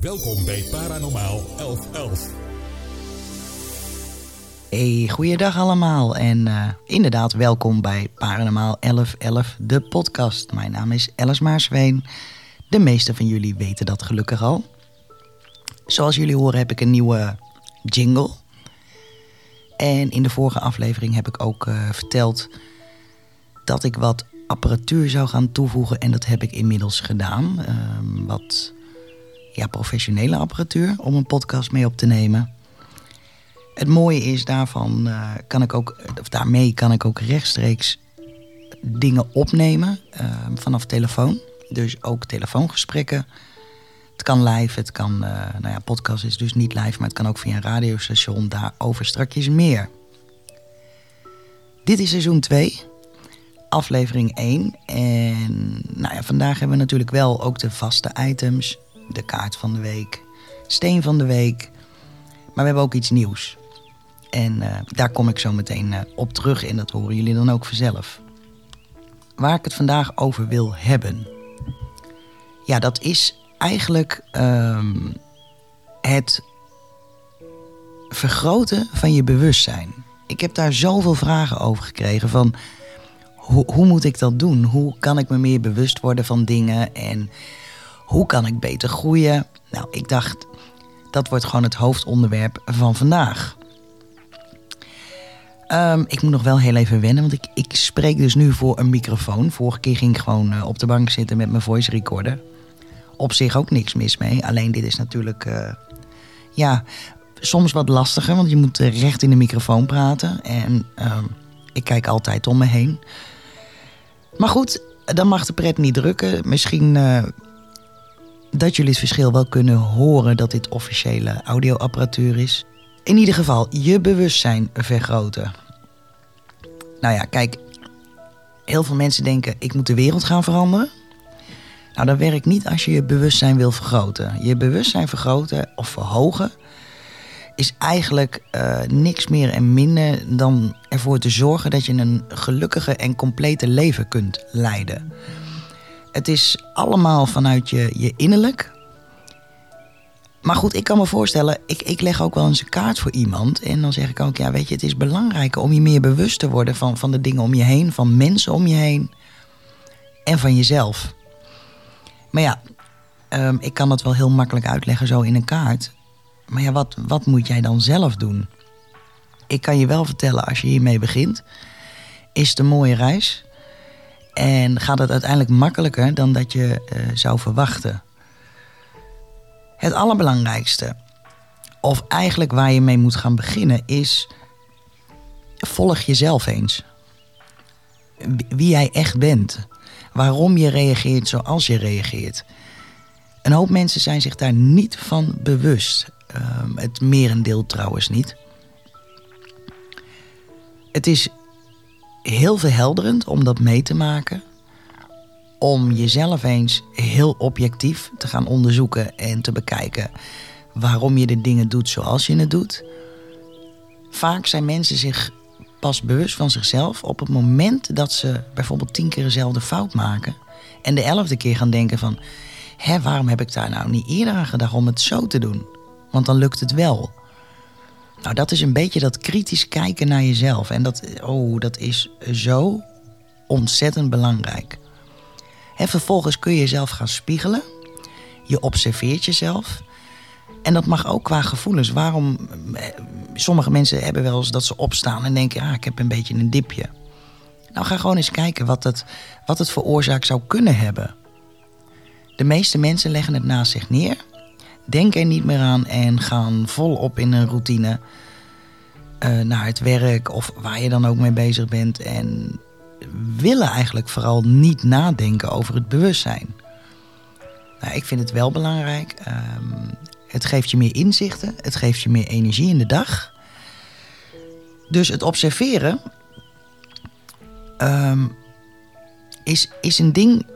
Welkom bij Paranormaal 1111. Hey, goeiedag allemaal en uh, inderdaad welkom bij Paranormaal 1111, de podcast. Mijn naam is Alice Maarsveen. De meeste van jullie weten dat gelukkig al. Zoals jullie horen heb ik een nieuwe jingle. En in de vorige aflevering heb ik ook uh, verteld dat ik wat apparatuur zou gaan toevoegen. En dat heb ik inmiddels gedaan. Uh, wat ja, professionele apparatuur om een podcast mee op te nemen. Het mooie is daarvan uh, kan ik ook, of daarmee kan ik ook rechtstreeks dingen opnemen uh, vanaf telefoon. Dus ook telefoongesprekken. Het kan live, het kan, uh, nou ja, podcast is dus niet live, maar het kan ook via een radiostation. Daarover strakjes meer. Dit is seizoen 2, aflevering 1. En nou ja, vandaag hebben we natuurlijk wel ook de vaste items. De kaart van de week, steen van de week. Maar we hebben ook iets nieuws. En uh, daar kom ik zo meteen uh, op terug en dat horen jullie dan ook vanzelf. Waar ik het vandaag over wil hebben. Ja, dat is eigenlijk um, het vergroten van je bewustzijn. Ik heb daar zoveel vragen over gekregen van hoe, hoe moet ik dat doen? Hoe kan ik me meer bewust worden van dingen en hoe kan ik beter groeien? Nou, ik dacht dat wordt gewoon het hoofdonderwerp van vandaag. Um, ik moet nog wel heel even wennen, want ik, ik spreek dus nu voor een microfoon. Vorige keer ging ik gewoon uh, op de bank zitten met mijn voice recorder. Op zich ook niks mis mee. Alleen dit is natuurlijk, uh, ja, soms wat lastiger, want je moet uh, recht in de microfoon praten. En um, ik kijk altijd om me heen. Maar goed, dan mag de pret niet drukken. Misschien dat jullie het verschil wel kunnen horen dat dit officiële audioapparatuur is. In ieder geval, je bewustzijn vergroten. Nou ja, kijk, heel veel mensen denken: ik moet de wereld gaan veranderen. Nou, dat werkt niet als je je bewustzijn wil vergroten. Je bewustzijn vergroten of verhogen is eigenlijk uh, niks meer en minder dan ervoor te zorgen dat je een gelukkige en complete leven kunt leiden. Het is allemaal vanuit je, je innerlijk. Maar goed, ik kan me voorstellen, ik, ik leg ook wel eens een kaart voor iemand. En dan zeg ik ook, ja, weet je, het is belangrijk om je meer bewust te worden van, van de dingen om je heen, van mensen om je heen en van jezelf. Maar ja, um, ik kan dat wel heel makkelijk uitleggen zo in een kaart. Maar ja, wat, wat moet jij dan zelf doen? Ik kan je wel vertellen, als je hiermee begint, is het een mooie reis. En gaat het uiteindelijk makkelijker dan dat je uh, zou verwachten. Het allerbelangrijkste, of eigenlijk waar je mee moet gaan beginnen, is volg jezelf eens. Wie jij echt bent. Waarom je reageert zoals je reageert. Een hoop mensen zijn zich daar niet van bewust. Um, het merendeel trouwens niet. Het is heel verhelderend om dat mee te maken. Om jezelf eens heel objectief te gaan onderzoeken en te bekijken waarom je de dingen doet zoals je het doet. Vaak zijn mensen zich pas bewust van zichzelf op het moment dat ze bijvoorbeeld tien keer dezelfde fout maken. En de elfde keer gaan denken van, hé, waarom heb ik daar nou niet eerder aan gedacht om het zo te doen? Want dan lukt het wel. Nou, dat is een beetje dat kritisch kijken naar jezelf. En dat, oh, dat is zo ontzettend belangrijk. En vervolgens kun je jezelf gaan spiegelen. Je observeert jezelf. En dat mag ook qua gevoelens. Waarom? Sommige mensen hebben wel eens dat ze opstaan en denken: ah, ik heb een beetje een dipje. Nou, ga gewoon eens kijken wat het, wat het voor oorzaak zou kunnen hebben. De meeste mensen leggen het naast zich neer Denk er niet meer aan en gaan volop in een routine uh, naar het werk of waar je dan ook mee bezig bent. En willen eigenlijk vooral niet nadenken over het bewustzijn. Nou, ik vind het wel belangrijk. Um, het geeft je meer inzichten, het geeft je meer energie in de dag. Dus het observeren um, is, is een ding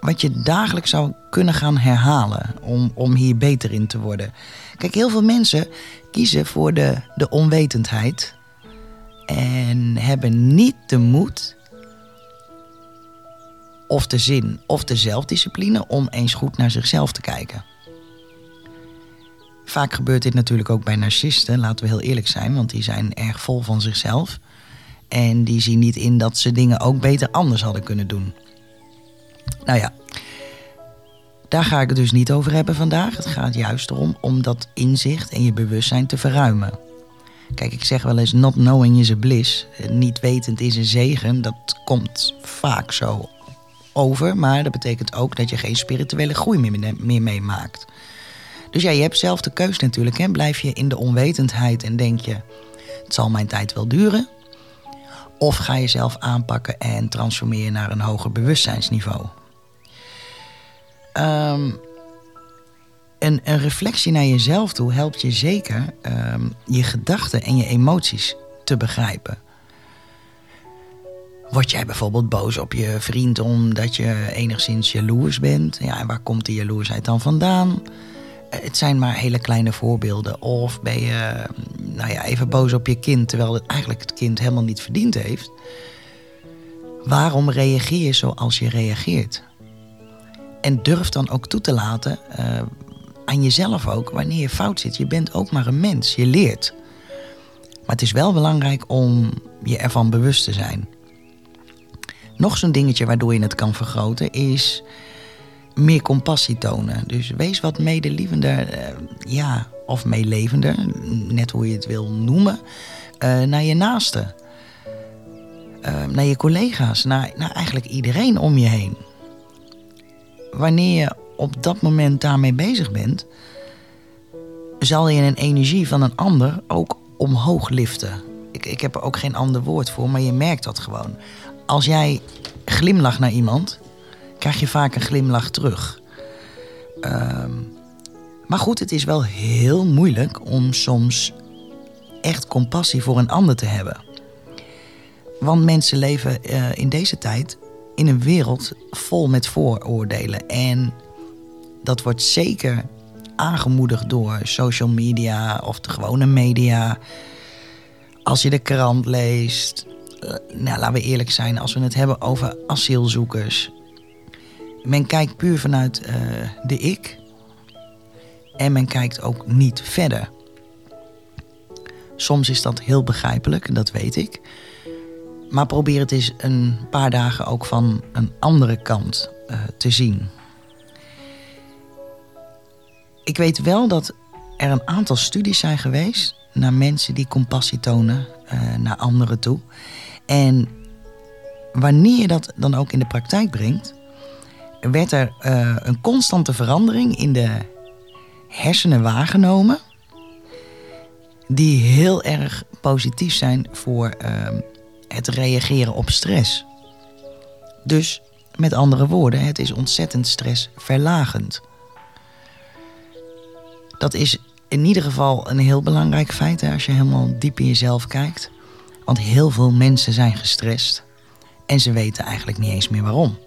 wat je dagelijks zou kunnen gaan herhalen om, om hier beter in te worden. Kijk, heel veel mensen kiezen voor de, de onwetendheid en hebben niet de moed of de zin of de zelfdiscipline om eens goed naar zichzelf te kijken. Vaak gebeurt dit natuurlijk ook bij narcisten, laten we heel eerlijk zijn, want die zijn erg vol van zichzelf. En die zien niet in dat ze dingen ook beter anders hadden kunnen doen. Nou ja, daar ga ik het dus niet over hebben vandaag. Het gaat juist erom om dat inzicht en je bewustzijn te verruimen. Kijk, ik zeg wel eens: not knowing is a bliss. Niet wetend is een zegen. Dat komt vaak zo over. Maar dat betekent ook dat je geen spirituele groei meer, meemaakt. Dus ja, je hebt zelf de keus natuurlijk. Hè? Blijf je in de onwetendheid en denk je: het zal mijn tijd wel duren. Of ga je zelf aanpakken en transformeer naar een hoger bewustzijnsniveau. Um, een, een, reflectie naar jezelf toe helpt je zeker um, je gedachten en je emoties te begrijpen. Word jij bijvoorbeeld boos op je vriend omdat je enigszins jaloers bent? Ja, en waar komt die jaloersheid dan vandaan? Het zijn maar hele kleine voorbeelden. Of ben je nou ja, even boos op je kind terwijl het eigenlijk het kind helemaal niet verdiend heeft? Waarom reageer je zoals je reageert? En durf dan ook toe te laten uh, aan jezelf ook wanneer je fout zit. Je bent ook maar een mens, je leert. Maar het is wel belangrijk om je ervan bewust te zijn. Nog zo'n dingetje waardoor je het kan vergroten is meer compassie tonen. Dus wees wat medelievender, uh, ja, of meelevender, net hoe je het wil noemen, uh, naar je naasten. Naar je collega's, naar, naar eigenlijk iedereen om je heen wanneer je op dat moment daarmee bezig bent, zal je een energie van een ander ook omhoog liften. Ik, ik heb er ook geen ander woord voor, maar je merkt dat gewoon. Als jij glimlacht naar iemand, krijg je vaak een glimlach terug. Um, maar goed, het is wel heel moeilijk om soms echt compassie voor een ander te hebben. Want mensen leven uh, in deze tijd in een wereld vol met vooroordelen. En dat wordt zeker aangemoedigd door social media of de gewone media. Als je de krant leest, eh, nou, laten we eerlijk zijn, als we het hebben over asielzoekers. Men kijkt puur vanuit uh, de ik. En men kijkt ook niet verder. Soms is dat heel begrijpelijk, dat weet ik. Maar probeer het eens een paar dagen ook van een andere kant uh, te zien. Ik weet wel dat er een aantal studies zijn geweest naar mensen die compassie tonen uh, naar anderen toe. En wanneer je dat dan ook in de praktijk brengt, werd er uh, een constante verandering in de hersenen waargenomen. Die heel erg positief zijn voor uh, het reageren op stress. Dus met andere woorden, het is ontzettend stressverlagend. Dat is in ieder geval een heel belangrijk feit hè, als je helemaal diep in jezelf kijkt. Want heel veel mensen zijn gestrest en ze weten eigenlijk niet eens meer waarom.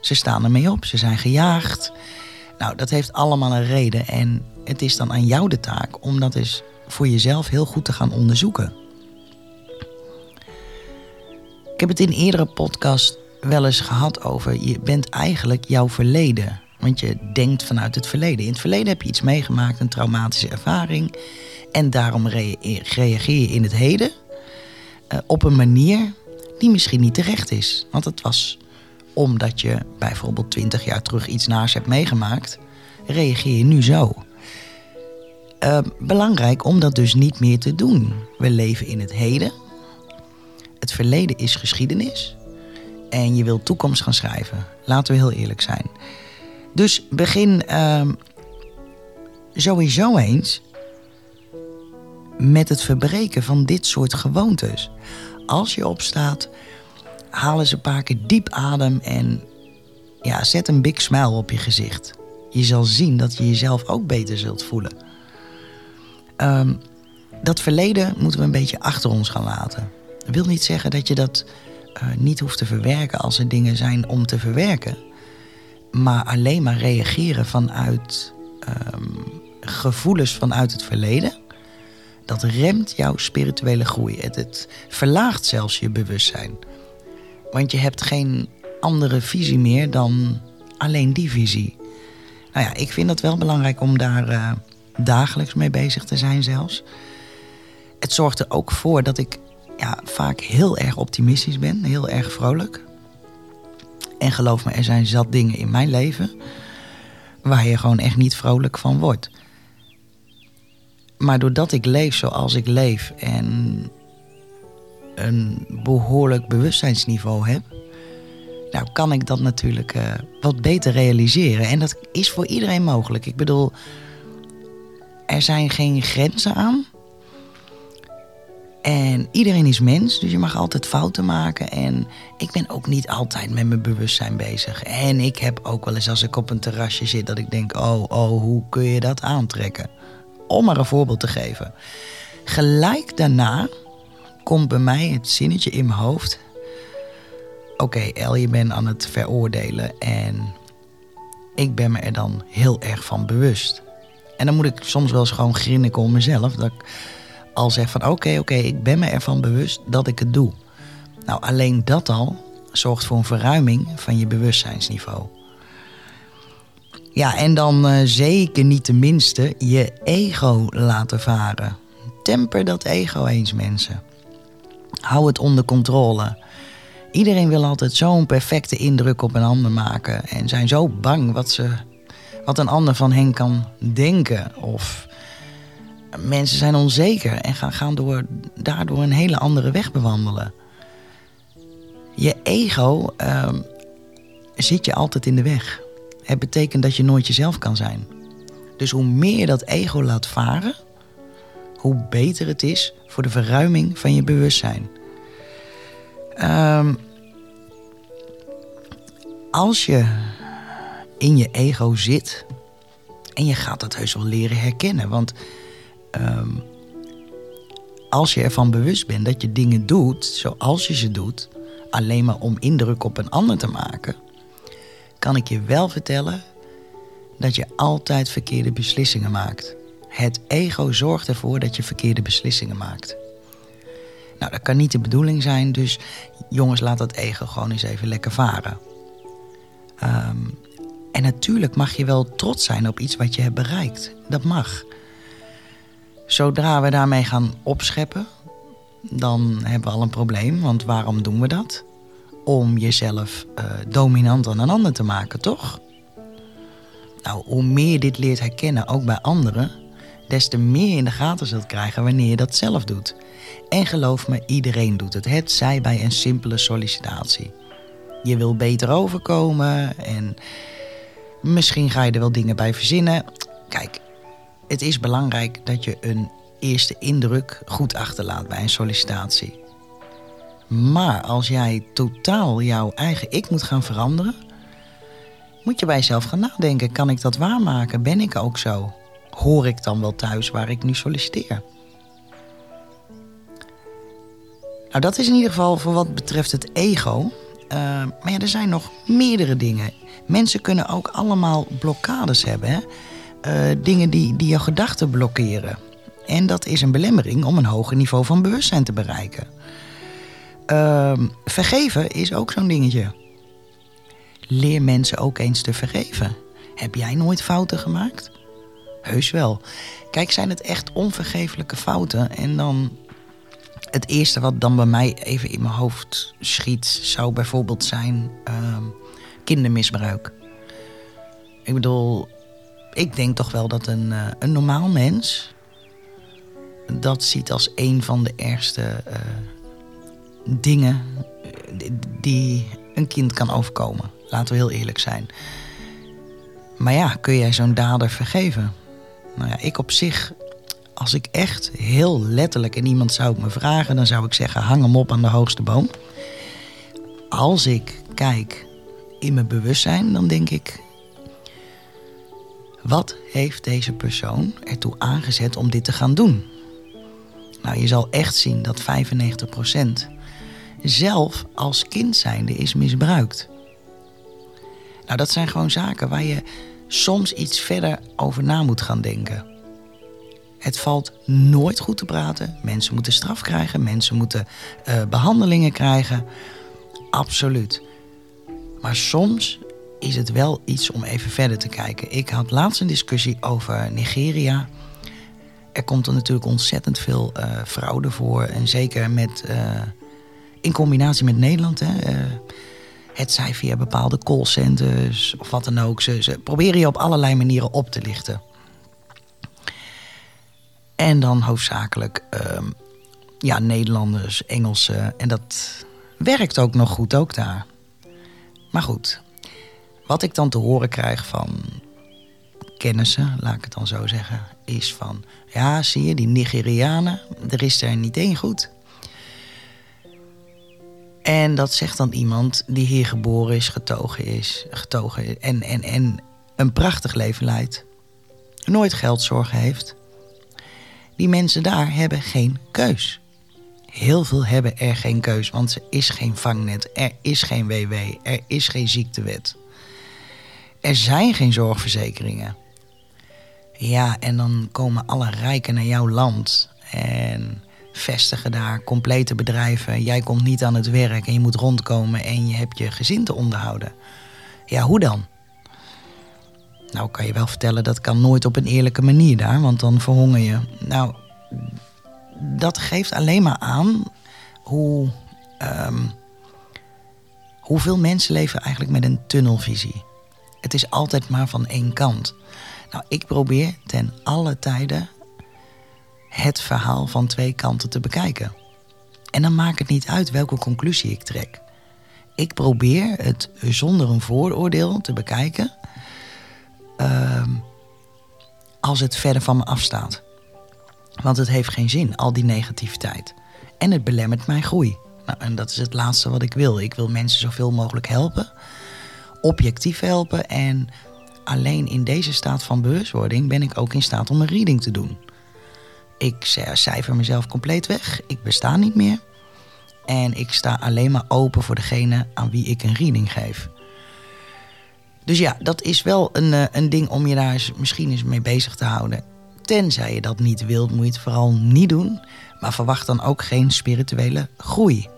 Ze staan ermee op, ze zijn gejaagd. Nou, dat heeft allemaal een reden en het is dan aan jou de taak om dat eens voor jezelf heel goed te gaan onderzoeken. Heb het in eerdere podcast wel eens gehad over je bent eigenlijk jouw verleden. Want je denkt vanuit het verleden. In het verleden heb je iets meegemaakt, een traumatische ervaring. En daarom reageer je in het heden uh, op een manier die misschien niet terecht is. Want het was omdat je bijvoorbeeld 20 jaar terug iets naars hebt meegemaakt, reageer je nu zo. Uh, belangrijk om dat dus niet meer te doen. We leven in het heden het verleden is geschiedenis. En je wilt toekomst gaan schrijven. Laten we heel eerlijk zijn. Dus begin uh, sowieso eens met het verbreken van dit soort gewoontes. Als je opstaat, haal eens een paar keer diep adem en ja, zet een big smile op je gezicht. Je zal zien dat je jezelf ook beter zult voelen. Um, dat verleden moeten we een beetje achter ons gaan laten. Dat wil niet zeggen dat je dat uh, niet hoeft te verwerken als er dingen zijn om te verwerken. Maar alleen maar reageren vanuit um, gevoelens vanuit het verleden. Dat remt jouw spirituele groei. Het, het verlaagt zelfs je bewustzijn. Want je hebt geen andere visie meer dan alleen die visie. Nou ja, ik vind het wel belangrijk om daar uh, dagelijks mee bezig te zijn zelfs. Het zorgt er ook voor dat ik ja, vaak heel erg optimistisch ben, heel erg vrolijk. En geloof me, er zijn zat dingen in mijn leven waar je gewoon echt niet vrolijk van wordt. Maar doordat ik leef zoals ik leef en een behoorlijk bewustzijnsniveau heb, nou kan ik dat natuurlijk uh, wat beter realiseren. En dat is voor iedereen mogelijk. Ik bedoel, er zijn geen grenzen aan. En iedereen is mens, dus je mag altijd fouten maken. En ik ben ook niet altijd met mijn bewustzijn bezig. En ik heb ook wel eens als ik op een terrasje zit dat ik denk: oh, oh, hoe kun je dat aantrekken? Om maar een voorbeeld te geven. Gelijk daarna komt bij mij het zinnetje in mijn hoofd. Oké, El, je bent aan het veroordelen en ik ben me er dan heel erg van bewust. En dan moet ik soms wel eens gewoon grinniken om mezelf. Dat al zeg van oké, oké, ik ben me ervan bewust dat ik het doe. Nou, alleen dat al zorgt voor een verruiming van je bewustzijnsniveau. Ja, en dan uh, zeker niet de minste je ego laten varen. Temper dat ego eens, mensen. Hou het onder controle. Iedereen wil altijd zo'n perfecte indruk op een ander maken en zijn zo bang wat, ze, wat een ander van hen kan denken. Of mensen zijn onzeker en gaan, gaan door, daardoor een hele andere weg bewandelen. Je ego uh, zit je altijd in de weg. Het betekent dat je nooit jezelf kan zijn. Dus hoe meer je dat ego laat varen, hoe beter het is voor de verruiming van je bewustzijn. Um, als je in je ego zit en je gaat dat heus wel leren herkennen, want um, als je ervan bewust bent dat je dingen doet zoals je ze doet, alleen maar om indruk op een ander te maken, kan ik je wel vertellen dat je altijd verkeerde beslissingen maakt. Het ego zorgt ervoor dat je verkeerde beslissingen maakt. Nou, dat kan niet de bedoeling zijn, dus jongens, laat dat ego gewoon eens even lekker varen. Um, en natuurlijk mag je wel trots zijn op iets wat je hebt bereikt. Dat mag. Zodra we daarmee gaan opscheppen, dan hebben we al een probleem. Want waarom doen we dat? Om jezelf uh, dominant aan een ander te maken, toch? Nou, hoe meer je dit leert herkennen, ook bij anderen, des te meer in de gaten zult krijgen wanneer je dat zelf doet. En geloof me, iedereen doet het. Het zij bij een simpele sollicitatie. Je wil beter overkomen en misschien ga je er wel dingen bij verzinnen. Kijk, het is belangrijk dat je een eerste indruk goed achterlaat bij een sollicitatie. Maar als jij totaal jouw eigen ik moet gaan veranderen, moet je bij jezelf gaan nadenken: kan ik dat waarmaken? Ben ik ook zo? Hoor ik dan wel thuis waar ik nu solliciteer? Nou, dat is in ieder geval voor wat betreft het ego. Uh, maar ja, er zijn nog meerdere dingen. Mensen kunnen ook allemaal blokkades hebben. Hè? Uh, dingen die, die jouw gedachten blokkeren. En dat is een belemmering om een hoger niveau van bewustzijn te bereiken. Uh, vergeven is ook zo'n dingetje. Leer mensen ook eens te vergeven. Heb jij nooit fouten gemaakt? Heus wel. Kijk, zijn het echt onvergeeflijke fouten en dan het eerste wat dan bij mij even in mijn hoofd schiet, zou bijvoorbeeld zijn uh, kindermisbruik. Ik bedoel, ik denk toch wel dat een, uh, een normaal mens dat ziet als een van de ergste uh, dingen die een kind kan overkomen. Laten we heel eerlijk zijn. Maar ja, kun jij zo'n dader vergeven? Nou ja, ik op zich als ik echt heel letterlijk en iemand zou me vragen, dan zou ik zeggen: hang hem op aan de hoogste boom. Als ik kijk in mijn bewustzijn, dan denk ik: wat heeft deze persoon ertoe aangezet om dit te gaan doen? Nou, je zal echt zien dat 95% zelf als kind zijnde is misbruikt. Nou, dat zijn gewoon zaken waar je soms iets verder over na moet gaan denken. Het valt nooit goed te praten. Mensen moeten straf krijgen, mensen moeten uh, behandelingen krijgen. Absoluut. Maar soms is het wel iets om even verder te kijken. Ik had laatst een discussie over Nigeria. Er komt er natuurlijk ontzettend veel uh, fraude voor. En zeker met, uh, in combinatie met Nederland. Hè, uh, het zij via bepaalde callcenters of wat dan ook. Ze, ze proberen je op allerlei manieren op te lichten. En dan hoofdzakelijk uh, ja, Nederlanders, Engelsen. En dat werkt ook nog goed, ook daar. Maar goed, wat ik dan te horen krijg van kennissen, laat ik het dan zo zeggen, is van... Ja, zie je, die Nigerianen, er is er niet één goed. En dat zegt dan iemand die hier geboren is, getogen is, getogen en, en, en een prachtig leven leidt. Nooit geldzorgen heeft. Die mensen daar hebben geen keus. Heel veel hebben er geen keus, want er is geen vangnet, er is geen WW, er is geen ziektewet. Er zijn geen zorgverzekeringen. Ja, en dan komen alle rijken naar jouw land en vestigen daar complete bedrijven. Jij komt niet aan het werk en je moet rondkomen en je hebt je gezin te onderhouden. Ja, hoe dan? Nou, kan je wel vertellen, dat kan nooit op een eerlijke manier daar, want dan verhonger je. Nou, dat geeft alleen maar aan hoe, um, hoeveel mensen leven eigenlijk met een tunnelvisie. Het is altijd maar van één kant. Nou, ik probeer ten alle tijden het verhaal van twee kanten te bekijken. En dan maakt het niet uit welke conclusie ik trek. Ik probeer het zonder een vooroordeel te bekijken uh, als het verder van me afstaat. Want het heeft geen zin, al die negativiteit. En het belemmert mijn groei. Nou, en dat is het laatste wat ik wil. Ik wil mensen zoveel mogelijk helpen, objectief helpen. En alleen in deze staat van bewustwording ben ik ook in staat om een reading te doen. Ik cijfer mezelf compleet weg. Ik besta niet meer. En ik sta alleen maar open voor degene aan wie ik een reading geef. Dus ja, dat is wel een, eh, een ding om je daar misschien eens mee bezig te houden. Tenzij je dat niet wilt, moet je het vooral niet doen. Maar verwacht dan ook geen spirituele groei.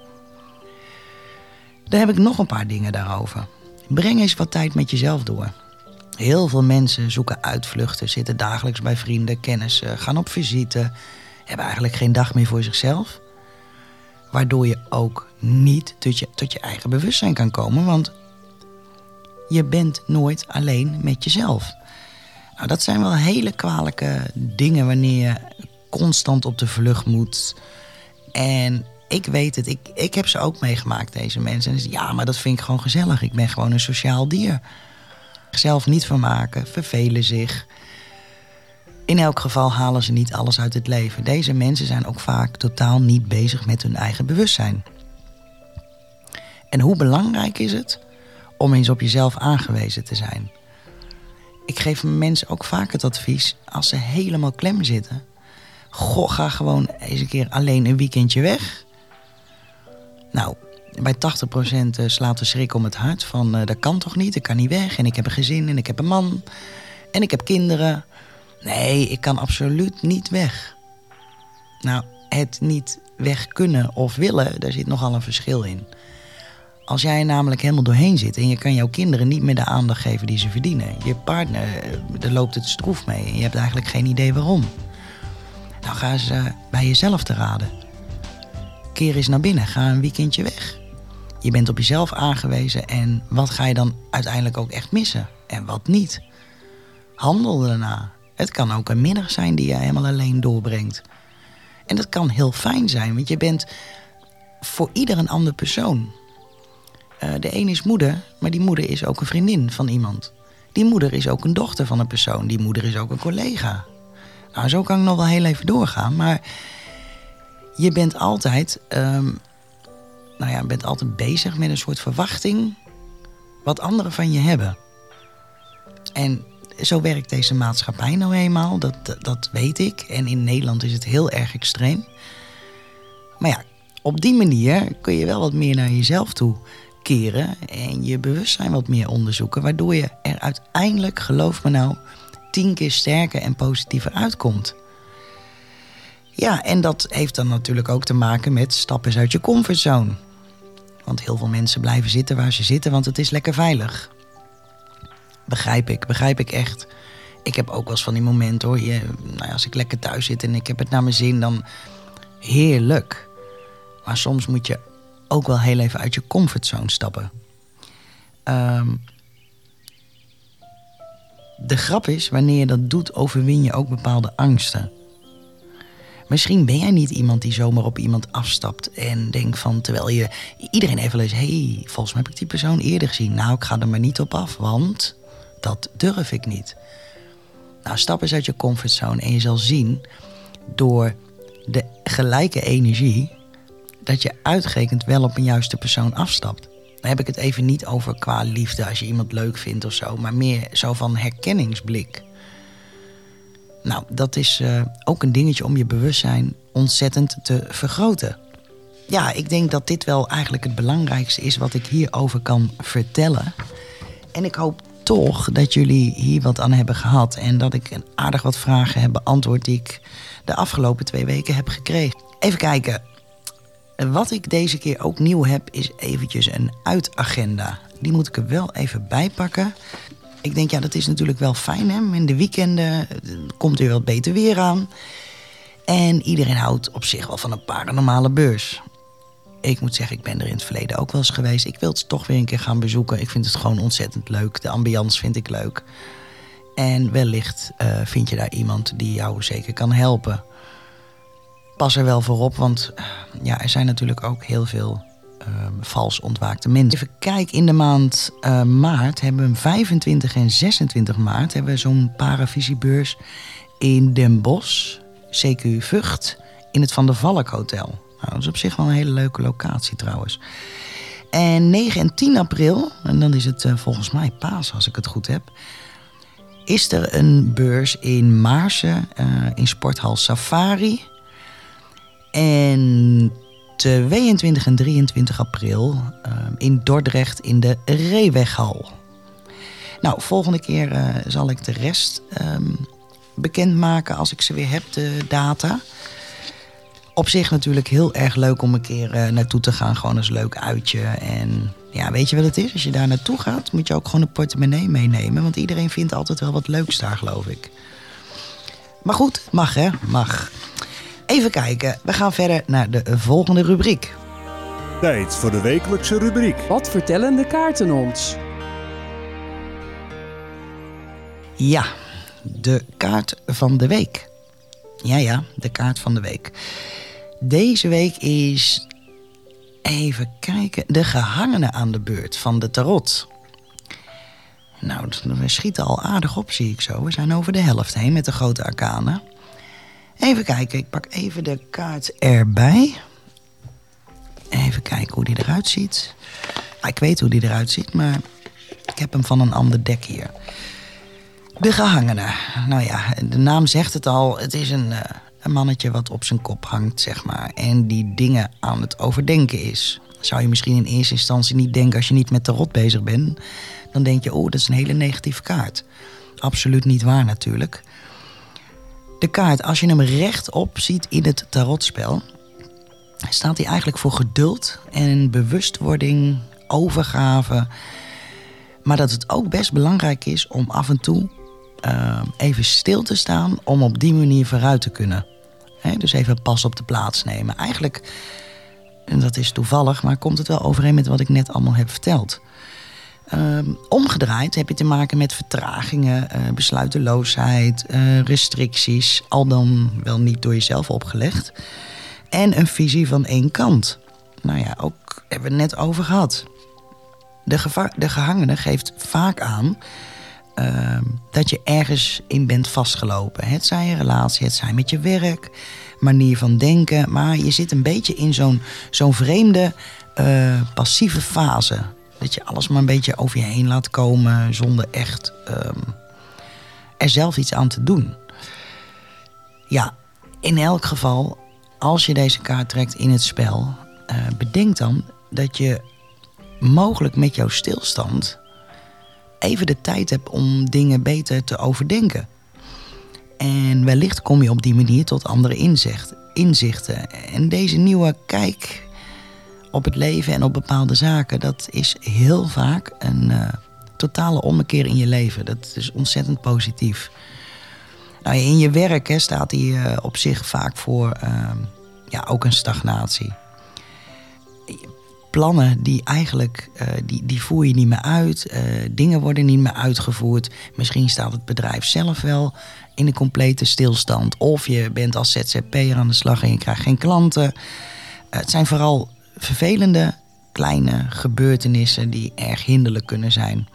Dan heb ik nog een paar dingen daarover. Breng eens wat tijd met jezelf door. Heel veel mensen zoeken uitvluchten, zitten dagelijks bij vrienden, kennissen, gaan op visite, hebben eigenlijk geen dag meer voor zichzelf. Waardoor je ook niet tot je, tot je eigen bewustzijn kan komen, want je bent nooit alleen met jezelf. Nou, dat zijn wel hele kwalijke dingen wanneer je constant op de vlucht moet. En ik weet het, ik, ik heb ze ook meegemaakt, deze mensen. En ja, maar dat vind ik gewoon gezellig. Ik ben gewoon een sociaal dier. Zelf niet vermaken, vervelen zich. In elk geval halen ze niet alles uit het leven. Deze mensen zijn ook vaak totaal niet bezig met hun eigen bewustzijn. En hoe belangrijk is het om eens op jezelf aangewezen te zijn? Ik geef mensen ook vaak het advies, als ze helemaal klem zitten... Goh, ga gewoon eens een keer alleen een weekendje weg. Nou, bij 80% eh, slaat de schrik om het hart van uh, dat kan toch niet, ik kan niet weg en ik heb een gezin en ik heb een man en ik heb kinderen. Nee, ik kan absoluut niet weg. Nou, het niet weg kunnen of willen, daar zit nogal een verschil in. Als jij namelijk helemaal doorheen zit en je kan jouw kinderen niet meer de aandacht geven die ze verdienen. Je partner, eh, daar loopt het stroef mee en je hebt eigenlijk geen idee waarom. Dan ga ze bij jezelf te raden. Keer eens naar binnen, ga een weekendje weg. Je bent op jezelf aangewezen en wat ga je dan uiteindelijk ook echt missen en wat niet? Handel daarna. Het kan ook een middag zijn die je helemaal alleen doorbrengt. En dat kan heel fijn zijn, want je bent voor ieder een ander persoon. Uh, de een is moeder, maar die moeder is ook een vriendin van iemand. Die moeder is ook een dochter van een persoon. Die moeder is ook een collega. Nou, zo kan ik nog wel heel even doorgaan. Maar je bent altijd, um, nou ja, bent altijd bezig met een soort verwachting wat anderen van je hebben. En zo werkt deze maatschappij nou eenmaal, dat, dat weet ik. En in Nederland is het heel erg extreem. Maar ja, op die manier kun je wel wat meer naar jezelf toe keren en je bewustzijn wat meer onderzoeken, waardoor je er uiteindelijk, geloof me nou, tien keer sterker en positiever uitkomt. Ja, en dat heeft dan natuurlijk ook te maken met stappen uit je comfortzone. Want heel veel mensen blijven zitten waar ze zitten, want het is lekker veilig. begrijp ik, begrijp ik echt. Ik heb ook wel eens van die momenten hoor. Je, nou ja, als ik lekker thuis zit en ik heb het naar mijn zin, dan heerlijk. Maar soms moet je ook wel heel even uit je comfortzone stappen. Ehm, de grap is, wanneer je dat doet, overwin je ook bepaalde angsten. Misschien ben jij niet iemand die zomaar op iemand afstapt en denkt van terwijl je iedereen even leest: hey, volgens mij heb ik die persoon eerder gezien. Nou, ik ga er maar niet op af, want dat durf ik niet. Nou, stap eens uit je comfortzone en je zal zien door de gelijke energie dat je uitgerekend wel op een juiste persoon afstapt. Dan heb ik het even niet over qua liefde als je iemand leuk vindt of zo, maar meer zo van herkenningsblik. Nou, dat is uh, ook een dingetje om je bewustzijn ontzettend te vergroten. Ja, ik denk dat dit wel eigenlijk het belangrijkste is wat ik hierover kan vertellen. En ik hoop toch dat jullie hier wat aan hebben gehad en dat ik een aardig wat vragen heb beantwoord die ik de afgelopen twee weken heb gekregen. Even kijken. Wat ik deze keer ook nieuw heb, is eventjes een uitagenda. Die moet ik er wel even bij pakken. Ik denk, ja, dat is natuurlijk wel fijn. Hè? In de weekenden eh, komt er wat beter weer aan. En iedereen houdt op zich wel van een paranormale beurs. Ik moet zeggen, ik ben er in het verleden ook wel eens geweest. Ik wil het toch weer een keer gaan bezoeken. Ik vind het gewoon ontzettend leuk. De ambiance vind ik leuk. En wellicht uh, vind je daar iemand die jou zeker kan helpen. Pas er wel voor op, want uh, ja, er zijn natuurlijk ook heel veel uh, vals ontwaakte mensen. Even kijken, in de maand maart hebben we 25 en 26 maart hebben we zo'n paravisiebeurs in Den Bosch, CQ Vught, in het Van der Valk Hotel. Nou, dat is op zich wel een hele leuke locatie trouwens. En 9 en 10 april, en dan is het volgens mij paas als ik het goed heb is er een beurs in Maarsen, uh, in Sporthal Safari. En 22 en 23 april uh, in Dordrecht in de Reeweghal. Nou, volgende keer uh, zal ik de rest um, bekendmaken als ik ze weer heb, de data. Op zich natuurlijk heel erg leuk om een keer uh, naartoe te gaan. Gewoon als leuk uitje. En ja, weet je wat het is? Als je daar naartoe gaat, moet je ook gewoon een portemonnee meenemen. Want iedereen vindt altijd wel wat leuks daar, geloof ik. Maar goed, mag hè, mag. Even kijken, we gaan verder naar de volgende rubriek. Tijd voor de wekelijkse rubriek. Wat vertellen de kaarten ons? Ja, de kaart van de week. Ja, ja, de kaart van de week. Deze week is Even kijken. De gehangene aan de beurt van de tarot. Nou, we schieten al aardig op, zie ik zo. We zijn over de helft heen met de grote arkanen. Even kijken, ik pak even de kaart erbij. Even kijken hoe die eruit ziet. Ik weet hoe die eruit ziet, maar ik heb hem van een ander dek hier. De gehangene. Nou ja, de naam zegt het al. Het is een, uh, een mannetje wat op zijn kop hangt, zeg maar. En die dingen aan het overdenken is. Zou je misschien in eerste instantie niet denken als je niet met tarot bezig bent. Dan denk je, oh, dat is een hele negatieve kaart. Absoluut niet waar natuurlijk. De kaart, als je hem rechtop ziet in het tarotspel, staat hij eigenlijk voor geduld en bewustwording, overgave. Maar dat het ook best belangrijk is om af en toe uh, even stil te staan om op die manier vooruit te kunnen. Dus even pas op de plaats nemen. Eigenlijk, en dat is toevallig, maar komt het wel overeen met wat ik net allemaal heb verteld. Um, omgedraaid heb je te maken met vertragingen, uh, besluiteloosheid, uh, restricties, al dan wel niet door jezelf opgelegd. En een visie van één kant. Nou ja, ook hebben we het net over gehad. De, de gehangene geeft vaak aan uh, dat je ergens in bent vastgelopen. Het zij een relatie, het zij met je werk, manier van denken. Maar je zit een beetje in zo'n zo'n vreemde uh, passieve fase. Dat je alles maar een beetje over je heen laat komen zonder echt um, er zelf iets aan te doen. Ja, in elk geval, als je deze kaart trekt in het spel, uh, bedenk dan dat je mogelijk met jouw stilstand even de tijd hebt om dingen beter te overdenken. En wellicht kom je op die manier tot andere inzicht, inzichten. En deze nieuwe kijk op het leven en op bepaalde zaken, dat is heel vaak een uh, totale ommekeer in je leven. Dat is ontzettend positief. Nou, in je werk hè, staat hij eh, op zich vaak voor ehm, ja, ook een stagnatie. Plannen die eigenlijk, uh, die, die voer je niet meer uit. Dingen worden niet meer uitgevoerd. Misschien staat het bedrijf zelf wel in een complete stilstand. Of je bent als ZZP'er aan de slag en je krijgt geen klanten. het zijn vooral vervelende kleine gebeurtenissen die erg hinderlijk kunnen zijn.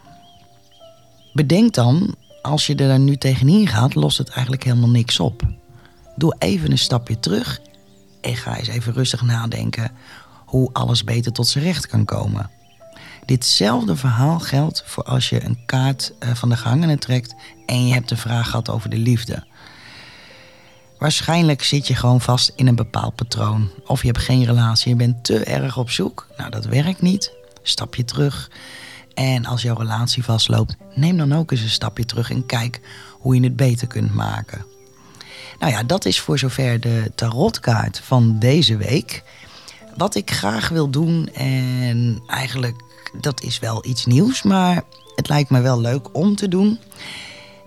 Bedenk dan, als je er nu tegenin gaat, lost het eigenlijk helemaal niks op. Doe even een stapje terug en ga eens even rustig nadenken hoe alles beter tot zijn recht kan komen. Ditzelfde verhaal geldt voor als je een kaart eh, van de gehangene trekt en je hebt een vraag gehad over de liefde. Waarschijnlijk zit je gewoon vast in een bepaald patroon. Of je hebt geen relatie, je bent te erg op zoek. Nou, dat werkt niet. Stap je terug. En als jouw relatie vastloopt, neem dan ook eens een stapje terug en kijk hoe je het beter kunt maken. Nou ja, dat is voor zover de tarotkaart van deze week. Wat ik graag wil doen, en eigenlijk dat is wel iets nieuws, maar het lijkt me wel leuk om te doen.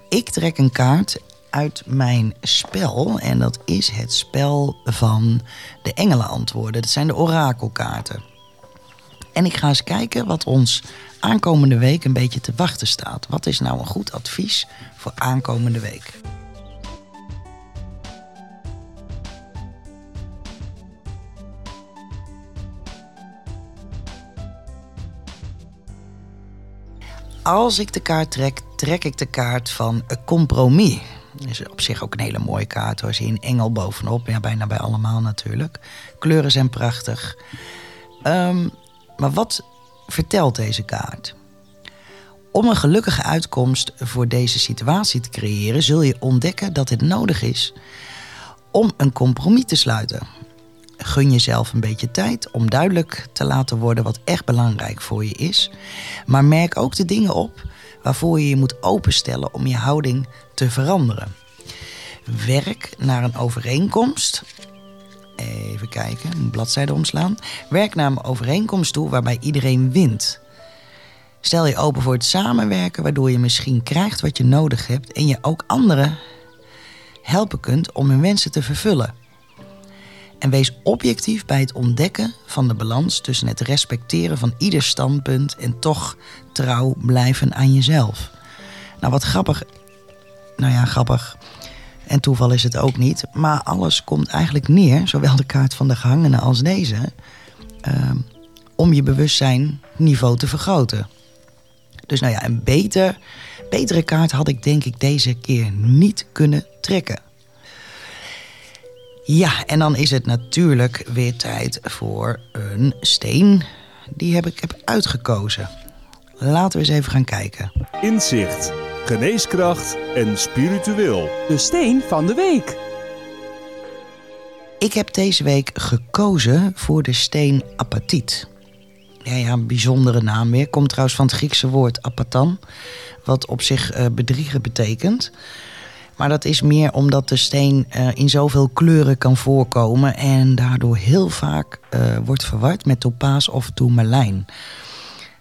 Ik trek een kaart uit mijn spel. En dat is het spel van de engelenantwoorden. Dat zijn de orakelkaarten. En ik ga eens kijken wat ons aankomende week een beetje te wachten staat. Wat is nou een goed advies voor aankomende week? Als ik de kaart trek, trek ik de kaart van een compromis. Is op zich ook een hele mooie kaart hoor. Zie je een engel bovenop. Ja, bijna bij allemaal natuurlijk. Kleuren zijn prachtig. Um, maar wat vertelt deze kaart? Om een gelukkige uitkomst voor deze situatie te creëren, zul je ontdekken dat het nodig is om een compromis te sluiten. Gun jezelf een beetje tijd om duidelijk te laten worden wat echt belangrijk voor je is. Maar merk ook de dingen op waarvoor je je moet openstellen om je houding te veranderen. Werk naar een overeenkomst. Even kijken, een bladzijde omslaan. Werk naar een overeenkomst toe waarbij iedereen wint. Stel je open voor het samenwerken, waardoor je misschien krijgt wat je nodig hebt en je ook anderen helpen kunt om hun wensen te vervullen. En wees objectief bij het ontdekken van de balans tussen het respecteren van ieder standpunt en toch trouw blijven aan jezelf. Nou, wat grappig. Nou ja, grappig. En toeval is het ook niet. Maar alles komt eigenlijk neer, zowel de kaart van de gehangene als deze, uh, om je bewustzijnniveau te vergroten. Dus nou ja, een beter, betere kaart had ik denk ik deze keer niet kunnen trekken. Ja, en dan is het natuurlijk weer tijd voor een steen. Die heb ik heb uitgekozen. Laten we eens even gaan kijken. Inzicht, geneeskracht en spiritueel. De steen van de week. Ik heb deze week gekozen voor de steen apatiet. Ja, ja, een bijzondere naam weer. Komt trouwens van het Griekse woord apatan, wat op zich uh, bedriegen betekent. Maar dat is meer omdat de steen uh, in zoveel kleuren kan voorkomen en daardoor heel vaak uh, wordt verward met topaas of tourmalijn.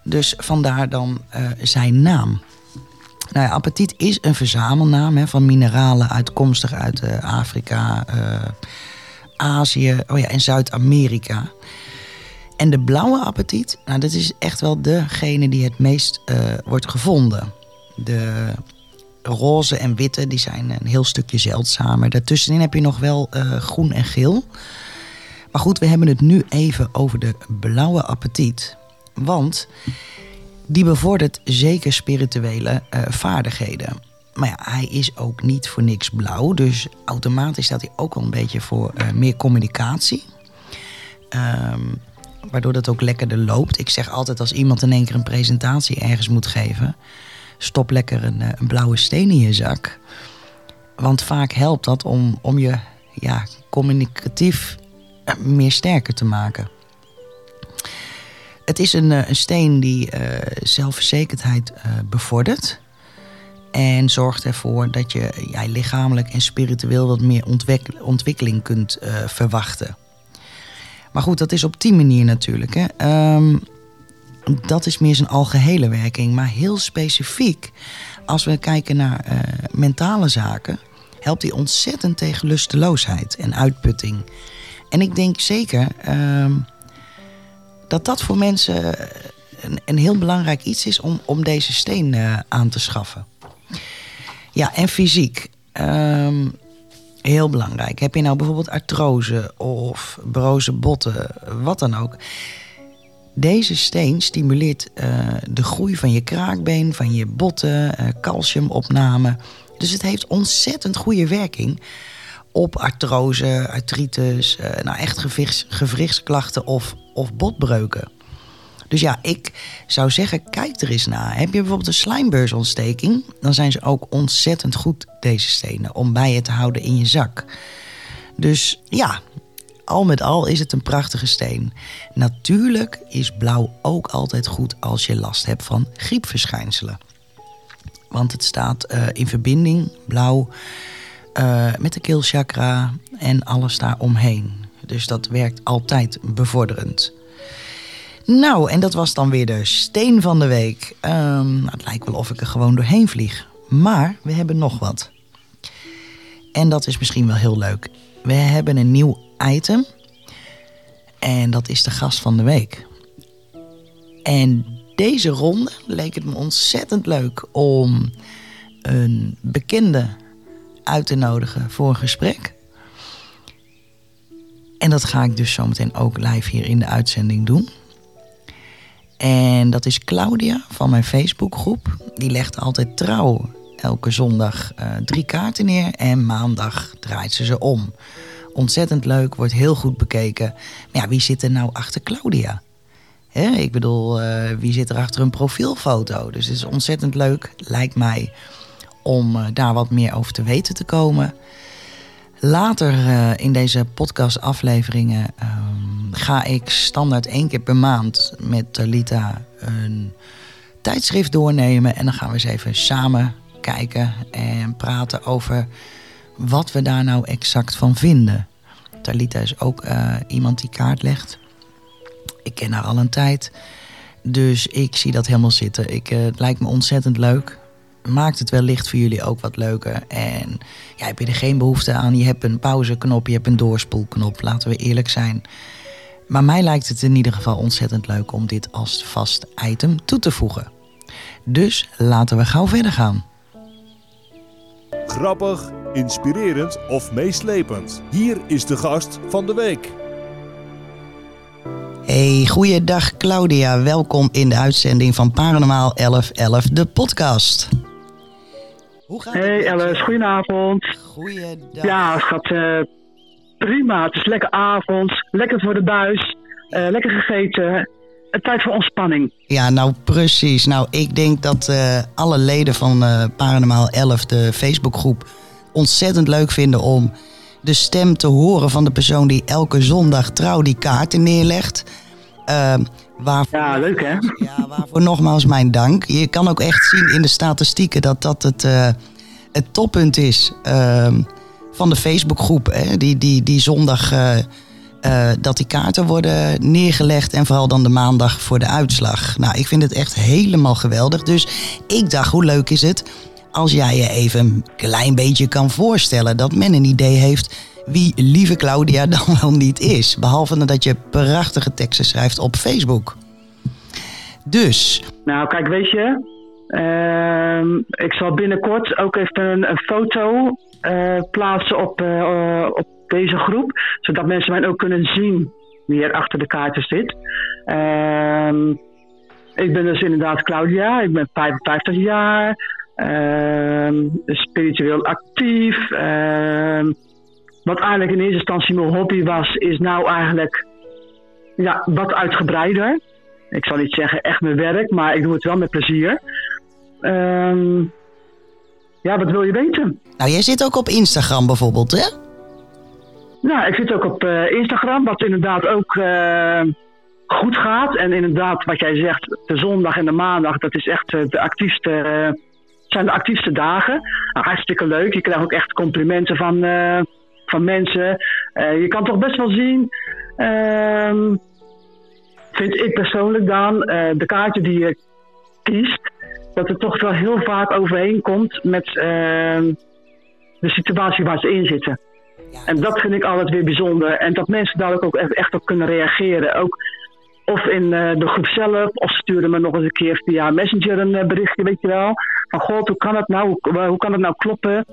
Dus vandaar dan uh, zijn naam. Nou ja, apatiet is een verzamelnaam hè, van mineralen uitkomstig uit Afrika, Azië oh ja, en Zuid-Amerika. En de blauwe apatiet, nou, dat is echt wel degene die het meest wordt gevonden. De roze en witte, die zijn een heel stukje zeldzamer. Daartussenin heb je nog wel groen en geel. Maar goed, we hebben het nu even over de blauwe appetiet. Want die bevordert zeker spirituele uh, vaardigheden. Maar ja, hij is ook niet voor niks blauw. Dus automatisch staat hij ook wel een beetje voor uh, meer communicatie. Um, waardoor dat ook lekkerder loopt. Ik zeg altijd als iemand in één keer een presentatie ergens moet geven stop lekker een, een, blauwe steen in je zak. Want vaak helpt dat om, om je ja, communicatief meer sterker te maken. Het is een, een steen die uh, zelfverzekerdheid uh, bevordert. En zorgt ervoor dat je ja, lichamelijk en spiritueel wat meer ontwik ontwikkeling kunt verwachten. Maar goed, dat is op die manier natuurlijk. Hè. Um, dat is meer zijn algehele werking. Maar heel specifiek, als we kijken naar eh, mentale zaken, helpt hij ontzettend tegen lusteloosheid en uitputting. En ik denk zeker ehm, dat dat voor mensen een, een, heel belangrijk iets is om, om deze steen uh, aan te schaffen. Ja, en fysiek. Ehm, heel belangrijk. Heb je nou bijvoorbeeld artrose of broze botten, wat dan ook. Deze steen stimuleert uh, de groei van je kraakbeen, van je botten, uh, calciumopname. Dus het heeft ontzettend goede werking op artrose, artritis, nou echt gewrichts, gewrichtsklachten of, of botbreuken. Dus ja, ik zou zeggen, kijk er eens naar. Heb je bijvoorbeeld een slijmbeursontsteking, dan zijn ze ook ontzettend goed, deze stenen, om bij je te houden in je zak. Dus ja, al met al is het een prachtige steen. Natuurlijk is blauw ook altijd goed als je last hebt van griepverschijnselen. Want het staat uh, in verbinding, blauw, uh, met de keelchakra en alles daaromheen. Dus dat werkt altijd bevorderend. Nou, en dat was dan weer de steen van de week. Um, het lijkt wel of ik er gewoon doorheen vlieg. Maar we hebben nog wat. En dat is misschien wel heel leuk. We hebben een nieuw item. En dat is de gast van de week. En deze ronde leek het me ontzettend leuk om een bekende uit te nodigen voor een gesprek. En dat ga ik dus zometeen ook live hier in de uitzending doen. En dat is Claudia van mijn Facebookgroep. Die legt altijd trouw elke zondag uh, drie kaarten neer en maandag draait ze ze om. Ontzettend leuk, wordt heel goed bekeken. Maar ja, wie zit er nou achter Claudia? Ik bedoel, uh, wie zit er achter een profielfoto? Dus het is ontzettend leuk, lijkt mij, om uh, daar wat meer over te weten te komen. Later uh, in deze podcastafleveringen um, ga ik standaard één keer per maand met Talita een tijdschrift doornemen. En dan gaan we eens even samen kijken en praten over wat we daar nou exact van vinden. Talita is ook uh, iemand die kaart legt. Ik ken haar al een tijd. Dus ik zie dat helemaal zitten. Ik, uh, het lijkt me ontzettend leuk maakt het wellicht voor jullie ook wat leuker. En ja, heb je er geen behoefte aan. Je hebt een pauzeknop, je hebt een doorspoelknop. Laten we eerlijk zijn. Maar mij lijkt het in ieder geval ontzettend leuk om dit als vast item toe te voegen. Dus laten we gauw verder gaan. Grappig, inspirerend of meeslepend. Hier is de gast van de week. Hey, goeiedag Claudia. Welkom in de uitzending van Paranormaal 1111, de podcast. Hoe gaat hey Alice, goedenavond. Goeiedag. Ja, het gaat uh, prima. Het is lekker avond, lekker voor de buis, uh, lekker gegeten. Tijd voor ontspanning. Ja, nou precies. Nou, ik denk dat uh, alle leden van Paranormaal 11, de Facebookgroep, ontzettend leuk vinden om de stem te horen van de persoon die elke zondag trouw die kaarten neerlegt. Uh, waarvoor, ja, leuk hè? Ja, waarvoor nogmaals mijn dank. Je kan ook echt zien in de statistieken dat dat het, uh, het toppunt is uh, van de Facebookgroep. Hè? Die, die, die zondag uh, dat die kaarten worden neergelegd en vooral dan de maandag voor de uitslag. Nou, ik vind het echt helemaal geweldig. Dus ik dacht, hoe leuk is het als jij je even een klein beetje kan voorstellen dat men een idee heeft wie lieve Claudia dan wel niet is. Behalve dat je prachtige teksten schrijft op Facebook. Dus. Nou, kijk, weet je. Uh, ik zal binnenkort ook even een, foto uh, plaatsen op, uh, op deze groep. Zodat mensen mij ook kunnen zien wie er achter de kaarten zit. Ehm, ik ben dus inderdaad Claudia. Ik ben 55 jaar. Ehm, spiritueel actief. Wat eigenlijk in eerste instantie mijn hobby was, is nou eigenlijk ja, wat uitgebreider ik zal niet zeggen echt mijn werk, maar ik doe het wel met plezier. Um, ja, wat wil je weten? Nou, jij zit ook op Instagram bijvoorbeeld, hè? Nou, ik zit ook op uh, Instagram, wat inderdaad ook uh, goed gaat. En inderdaad, wat jij zegt, de zondag en de maandag, dat is echt uh, de actiefste, zijn de actiefste dagen. Nou, hartstikke leuk. Je krijgt ook echt complimenten van, van mensen. je kan toch best wel zien ehm, vind ik persoonlijk dan, eh, de kaarten die je kiest, dat het toch wel heel vaak overheen komt met ehm, de situatie waar ze in zitten. Ja, En dat vind ik altijd weer bijzonder. En dat mensen daar ook echt, op kunnen reageren. Ook of in eh, de groep zelf, of sturen me nog eens een keer via Messenger een eh, berichtje, weet je wel. Van god, hoe kan het nou? Hoe, hoe kan het nou kloppen?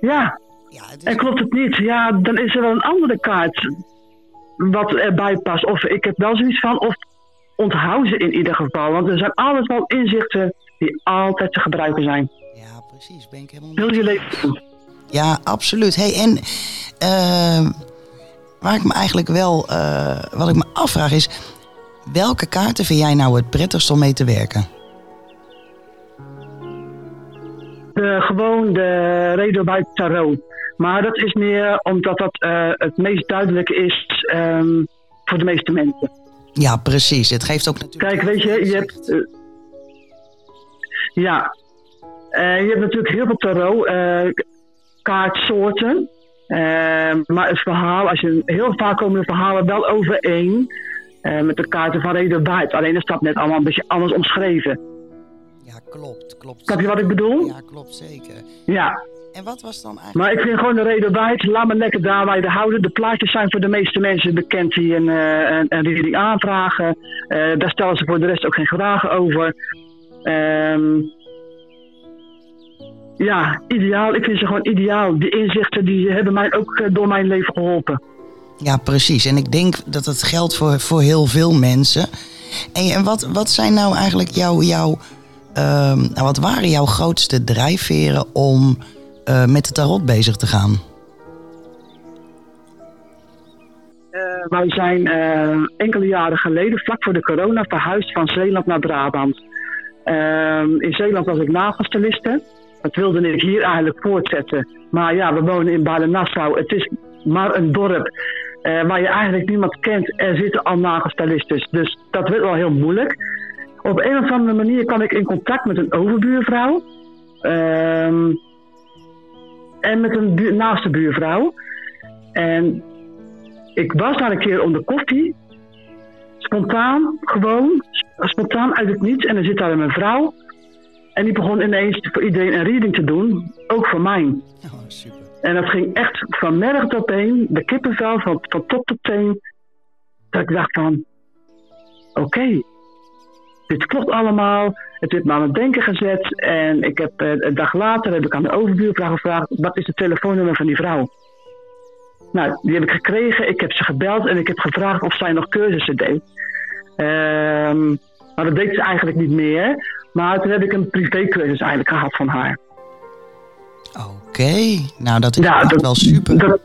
Ja, ja, en klopt het niet? Ja, dan is er wel een andere kaart wat erbij past. Of ik heb wel zoiets van, of onthoud ze in ieder geval. Want er zijn altijd wel inzichten die altijd te gebruiken zijn. ja, precies. Ben ik helemaal met je leven. Ja, absoluut. Hey, en eh, waar ik me eigenlijk wel, eh, wat ik me afvraag is, welke kaarten vind jij nou het prettigst om mee te werken? De, gewoon de reden bij tarot. Maar dat is meer omdat dat eh, het meest duidelijk is ehm, voor de meeste mensen. Ja, precies. Het geeft ook natuurlijk. Kijk, weet je, je hebt. eh, ja. Eh, je hebt natuurlijk heel veel tarot kaartsoorten. Maar het verhaal, als je heel vaak komen de verhalen wel overeen met de kaarten van Reden Waard. Alleen is dat net allemaal een beetje anders omschreven. Ja, klopt, klopt. Snap je wat ik bedoel? Ja, klopt zeker. Ja. En wat was dan eigenlijk? Maar ik vind gewoon de Reden Waard, laat me lekker daar waar je de houden. De plaatjes zijn voor de meeste mensen bekend die een, eh, een, een reading aanvragen. Eh, daar stellen ze voor de rest ook geen vragen over. Ehm, ja, ideaal. Ik vind ze gewoon ideaal. Die inzichten die hebben mij ook eh, door mijn leven geholpen. Ja, precies. En ik denk dat het geldt voor, voor heel veel mensen. En, en wat, wat zijn nou eigenlijk jouw, jouw ehm, nou, wat waren jouw grootste drijfveren om eh, met de tarot bezig te gaan? Eh, wij zijn eh, enkele jaren geleden, vlak voor de corona, verhuisd van Zeeland naar Brabant. Ehm, in Zeeland was ik nagelstyliste. Dat wilde ik hier eigenlijk voortzetten. Maar ja, we wonen in Baden-Nassau. Het is maar een dorp waar je eigenlijk niemand kent. Er zitten al nagelstylistes. Dus dat werd wel heel moeilijk. Op een of andere manier kwam ik in contact met een overbuurvrouw. Ehm, en met een naaste buurvrouw. En ik was daar een keer om de koffie. Spontaan, gewoon, sp- spontaan uit het niets. En er zit daar een mevrouw. En die begon ineens voor iedereen een reading te doen. Ook voor mij. Oh, super. En dat ging echt van merg tot been. De kippenvel van, van top tot teen. Dat ik dacht van... Oké. Dit klopt allemaal. Het heeft me aan het denken gezet. En ik heb eh, een dag later heb ik aan de overbuurvrouw gevraagd... Wat is het telefoonnummer van die vrouw? Nou, die heb ik gekregen. Ik heb ze gebeld en ik heb gevraagd of zij nog cursussen deed. Ehm, maar dat deed ze eigenlijk niet meer. Maar toen heb ik een privécursus eigenlijk gehad van haar. Oké, nou dat is Ja, dat- wel super. Dat-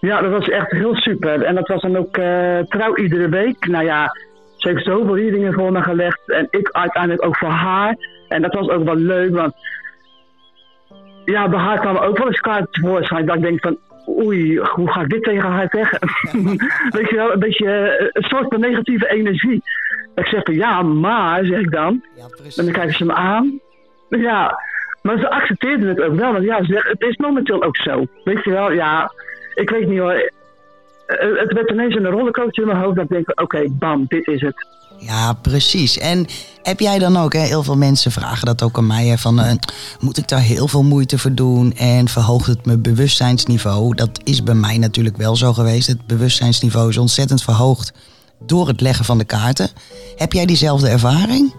ja, dat was echt heel super. En dat was dan ook eh, trouw iedere week. Nou ja, ze heeft zoveel readingen voor me gelegd. En ik uiteindelijk ook voor haar. En dat was ook wel leuk, want... Ja, bij haar kwamen ook wel eens kaarten tevoorschijn. Dat ik denk van, oei, hoe ga ik dit tegen haar zeggen? Weet je wel, een beetje eh, een soort van negatieve energie. Dat ik zeg van, ja, maar, zeg ik dan. Ja, En dan kijken ze me aan. Ja, maar ze accepteerden het ook wel. Want ja, ze het is momenteel ook zo. Weet je wel, ja, ik weet niet hoor. Eh, Het werd ineens een rollercoaster in mijn hoofd. Dat ik denk, oké, bam, dit is het. Ja, precies. En heb jij dan ook, hè, heel veel mensen vragen dat ook aan mij, hè, van eh, moet ik daar heel veel moeite voor doen en verhoogt het mijn bewustzijnsniveau? Dat is bij mij natuurlijk wel zo geweest. Het bewustzijnsniveau is ontzettend verhoogd door het leggen van de kaarten. Heb jij diezelfde ervaring?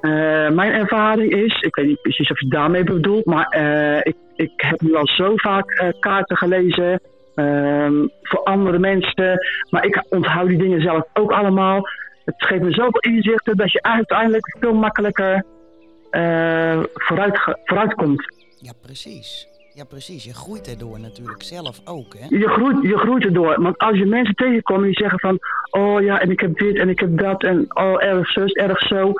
Eh, mijn ervaring is, ik weet niet precies of je daarmee bedoelt, maar ik, ik heb nu al zo vaak kaarten gelezen ehm, voor andere mensen. Maar ik onthoud die dingen zelf ook allemaal. Het geeft me zoveel inzichten dat je uiteindelijk veel makkelijker eh, vooruit, vooruit komt. Ja, precies. Ja, precies. Je groeit erdoor natuurlijk zelf ook, hè? Je groeit, je groeit erdoor. Want als je mensen tegenkomt die zeggen van... Oh ja, en ik heb dit en ik heb dat en oh, erg zus, erg zo.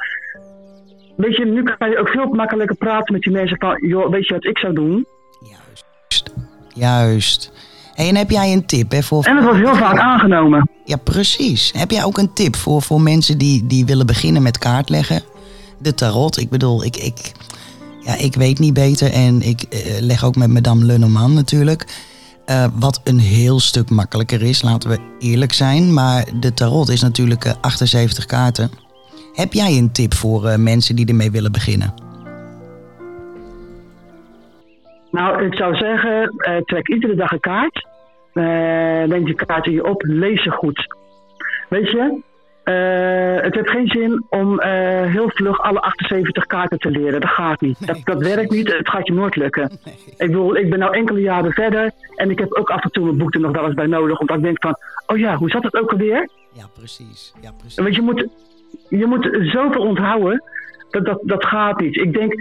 Weet je, nu kan je ook veel makkelijker praten met die mensen van... Joh, weet je wat ik zou doen? Juist. Juist. Hey, en heb jij een tip hè, voor... En dat was heel vaak aangenomen. Ja, precies. Heb jij ook een tip voor, voor mensen die, die willen beginnen met kaartleggen? De tarot, ik bedoel, ik, ik, ja, ik weet niet beter en ik eh, leg ook met Madame Lenormand natuurlijk. Eh, wat een heel stuk makkelijker is, laten we eerlijk zijn. Maar de tarot is natuurlijk eh, 78 kaarten. Heb jij een tip voor eh, mensen die ermee willen beginnen? Nou, ik zou zeggen, eh, trek iedere dag een kaart. Eh neem die kaart in je op, lees ze goed. Weet je, eh, het heeft geen zin om heel vlug alle 78 kaarten te leren. Dat gaat niet. dat, dat werkt niet. Het gaat je nooit lukken. Ik bedoel, ik ben nou enkele jaren verder en ik heb ook af en toe mijn boek er nog wel eens bij nodig. Omdat ik denk van, oh ja, hoe zat het ook alweer? Ja, precies. Ja, precies. Want je moet, je moet zoveel onthouden, dat, dat, dat gaat niet. Ik denk,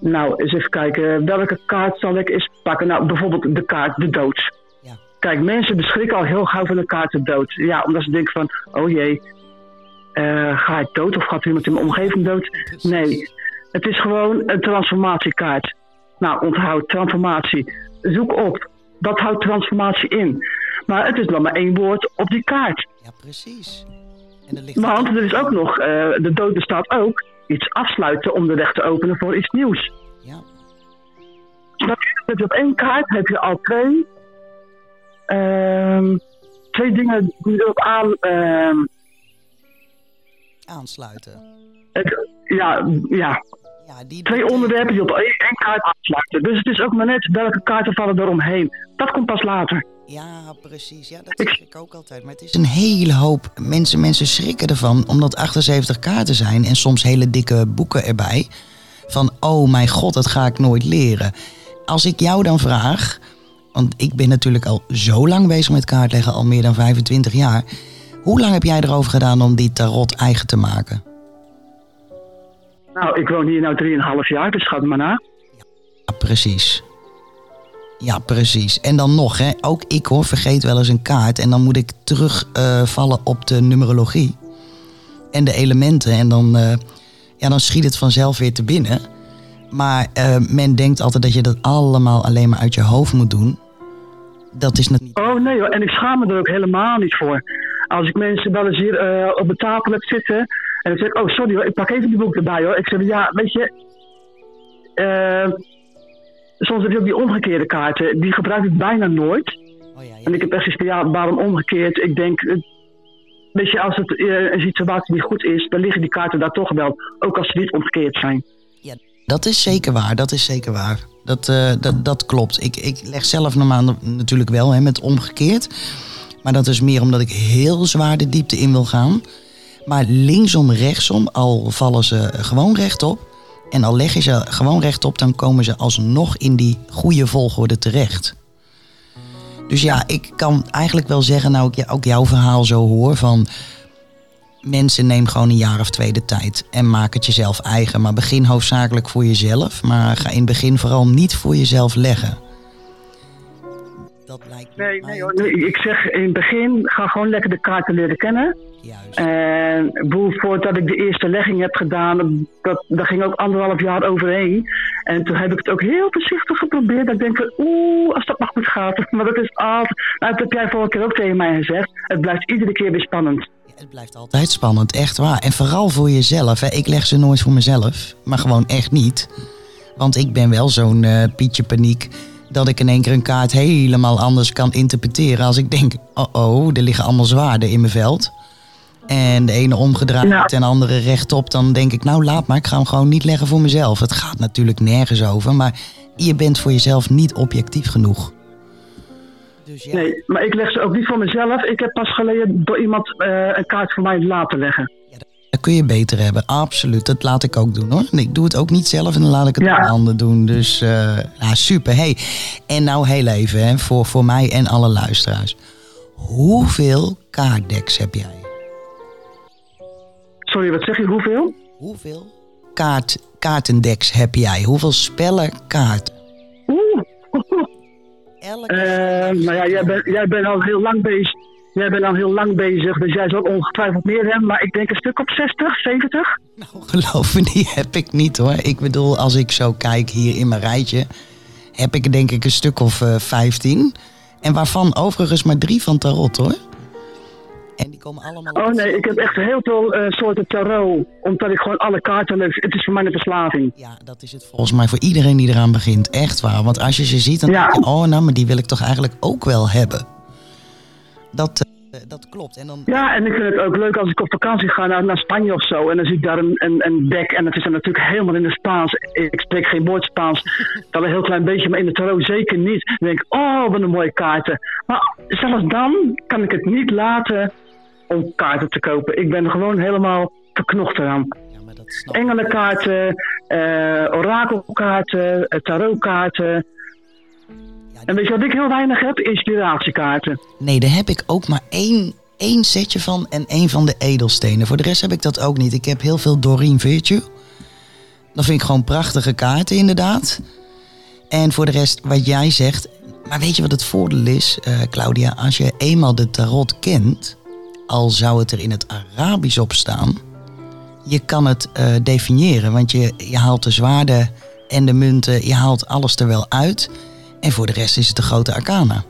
nou, eens even kijken, welke kaart zal ik eens pakken? Nou, bijvoorbeeld de kaart de dood. Ja. Kijk, mensen beschrikken al heel gauw van de kaart de dood. Ja, omdat ze denken van, oh jee, eh, ga ik dood of gaat iemand in mijn omgeving dood? Nee, het is gewoon een transformatiekaart. Nou, onthoud, transformatie. Zoek op, wat houdt transformatie in? Maar het is dan maar één woord op die kaart. Ja, precies. En er ligt Want er is ook nog, eh, de dood bestaat ook, iets afsluiten om de weg te openen voor iets nieuws. Ja, Dan heb je op één kaart heb je al twee, ehm, twee dingen die erop aan, ehm, aansluiten. het, ja, ja, Ja, die twee onderwerpen die op één, één kaart aansluiten. Dus het is ook maar net welke kaarten vallen eromheen. Dat komt pas later. Ja, precies. Ja, dat zeg ik ook altijd. Maar het is een hele hoop mensen. Mensen schrikken ervan, omdat 78 kaarten zijn en soms hele dikke boeken erbij. Van, oh mijn god, dat ga ik nooit leren. Als ik jou dan vraag, want ik ben natuurlijk al zo lang bezig met kaartleggen, al meer dan 25 jaar. Hoe lang heb jij erover gedaan om die tarot eigen te maken? Nou, ik woon hier nu 3,5 jaar, dus schat maar na. Ja, precies. Ja, precies. En dan nog, hè, ook ik hoor, vergeet wel eens een kaart. En dan moet ik terugvallen op de numerologie. En de elementen. En dan, eh, ja, dan schiet het vanzelf weer te binnen. Maar eh, men denkt altijd dat je dat allemaal alleen maar uit je hoofd moet doen. Dat is niet. Oh nee hoor, en ik schaam me er ook helemaal niet voor. Als ik mensen wel eens hier eh, op de tafel heb zitten. En dan zeg ik, oh sorry hoor, ik pak even die boek erbij hoor. Ik zeg, ja, weet je. Soms heb je ook die omgekeerde kaarten. Die gebruik ik bijna nooit. Oh ja, ja. En ik heb echt gezegd, ja, waarom omgekeerd? Ik denk, eh, weet je, als het eh, een situatie niet goed is, dan liggen die kaarten daar toch wel. Ook als ze niet omgekeerd zijn. Dat is zeker waar, dat is zeker waar. Dat, eh, dat, dat klopt. Ik, ik leg zelf normaal natuurlijk wel hè, met omgekeerd. Maar dat is meer omdat ik heel zwaar de diepte in wil gaan. Maar linksom, rechtsom, al vallen ze gewoon rechtop. En al leg je ze gewoon rechtop, dan komen ze alsnog in die goede volgorde terecht. Dus ja, ik kan eigenlijk wel zeggen, nou ik ook jouw verhaal zo hoor, van mensen neem gewoon een jaar of twee de tijd en maak het jezelf eigen. Maar begin hoofdzakelijk voor jezelf, maar ga in het begin vooral niet voor jezelf leggen. Dat lijkt me Nee, nee hoor. nee, ik zeg in het begin, ga gewoon lekker de kaarten leren kennen. juist. En boel, voordat ik de eerste legging heb gedaan, dat, daar ging ook anderhalf jaar overheen. En toen heb ik het ook heel voorzichtig geprobeerd. Dat ik denk van, oeh, als dat maar goed gaat. Maar dat is altijd, nou, dat heb jij vorige keer ook tegen mij gezegd. Het blijft iedere keer weer spannend. Het blijft altijd spannend, echt waar. En vooral voor jezelf. Hè. Ik leg ze nooit voor mezelf, maar gewoon echt niet. Want ik ben wel zo'n eh, Pietje Paniek dat ik in één keer een kaart helemaal anders kan interpreteren. Als ik denk, oh oh, er liggen allemaal zwaarden in mijn veld. En de ene omgedraaid en de andere rechtop. Dan denk ik, nou laat maar, ik ga hem gewoon niet leggen voor mezelf. Het gaat natuurlijk nergens over, maar je bent voor jezelf niet objectief genoeg. Dus ja, Nee, maar ik leg ze ook niet voor mezelf. Ik heb pas geleden door iemand eh, een kaart voor mij laten leggen. Dat kun je beter hebben, absoluut. Dat laat ik ook doen hoor. En Ik doe het ook niet zelf en dan laat ik het Ja. aan anderen doen. Dus eh, ja, super. Hey. En nou heel even hè, voor, voor mij en alle luisteraars. Hoeveel kaartdeks heb jij? Sorry, wat zeg je, hoeveel? Hoeveel kaart, kaartendeks heb jij? Hoeveel spellen kaart? Oeh. Elke Eh, nou ja, jij bent, jij bent al heel lang bezig. Jij bent al heel lang bezig, dus jij zal ongetwijfeld meer hebben. Maar ik denk een stuk op 60, 70. Nou, geloof me, die heb ik niet hoor. Ik bedoel, als ik zo kijk hier in mijn rijtje, heb ik denk ik een stuk of eh 15. En waarvan overigens maar drie van tarot hoor. En die komen allemaal... Oh nee, ik heb echt heel veel uh, soorten tarot. Omdat ik gewoon alle kaarten leuk Het is voor mij een verslaving. Ja, dat is het volgens mij voor iedereen die eraan begint. Echt waar. Want als je ze ziet, dan denk je... Oh, nou, maar die wil ik toch eigenlijk ook wel hebben. Dat, uh, dat klopt. En dan... Ja, en ik vind het ook leuk als ik op vakantie ga naar, naar Spanje of zo. En dan zie ik daar een, een, een dek. En dat is dan natuurlijk helemaal in het Spaans. Ik spreek geen woord Spaans. Wel een heel klein beetje, maar in de tarot zeker niet. Dan denk ik, oh, wat een mooie kaarten. Maar zelfs dan kan ik het niet laten om kaarten te kopen. Ik ben gewoon helemaal verknocht eraan. Ja, snap Engelenkaarten, uh, orakelkaarten, uh, tarotkaarten. En weet je wat ik heel weinig heb? Inspiratiekaarten. Nee, daar heb ik ook maar één, één setje van en één van de edelstenen. Voor de rest heb ik dat ook niet. Ik heb heel veel Doreen Virtue. Dat vind ik gewoon prachtige kaarten inderdaad. En voor de rest, wat jij zegt... Maar weet je wat het voordeel is, uh, Claudia? Als je eenmaal de tarot kent al zou het er in het Arabisch op staan, je kan het uh, definiëren. Want je, je haalt de zwaarden en de munten, je haalt alles er wel uit. En voor de rest is het de grote arcana.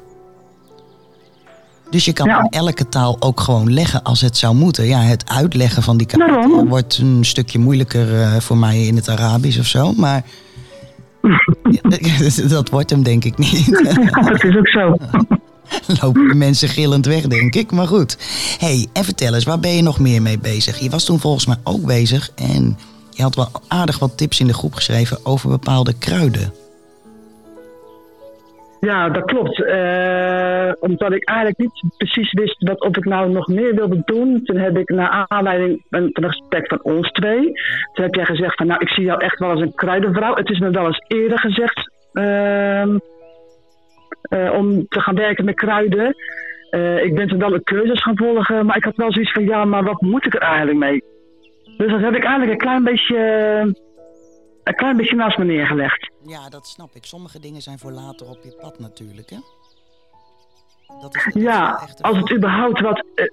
Dus je kan in elke taal ook gewoon leggen als het zou moeten. Ja, het uitleggen van die kaarten wordt een stukje moeilijker uh, voor mij in het Arabisch of zo. Maar dat wordt hem denk ik niet. Ja, dat is ook zo. lopen mensen gillend weg, denk ik. Maar goed. hey, en vertel eens, waar ben je nog meer mee bezig? Je was toen volgens mij ook bezig en je had wel aardig wat tips in de groep geschreven over bepaalde kruiden. Ja, dat klopt. Uh, omdat ik eigenlijk niet precies wist wat of ik nou nog meer wilde doen. Toen heb ik naar aanleiding van een gesprek van ons twee. Toen heb jij gezegd van nou, ik zie jou echt wel als een kruidenvrouw. Het is me wel eens eerder gezegd. Uh, uh, om te gaan werken met kruiden. Uh, ik ben toen wel een cursus gaan volgen, maar ik had wel zoiets van ja, maar wat moet ik er eigenlijk mee? Dus dat heb ik eigenlijk een klein beetje, een klein beetje naast me neergelegd. Ja, dat snap ik. Sommige dingen zijn voor later op je pad natuurlijk, hè? Dat is ja, als het überhaupt wat... Uh,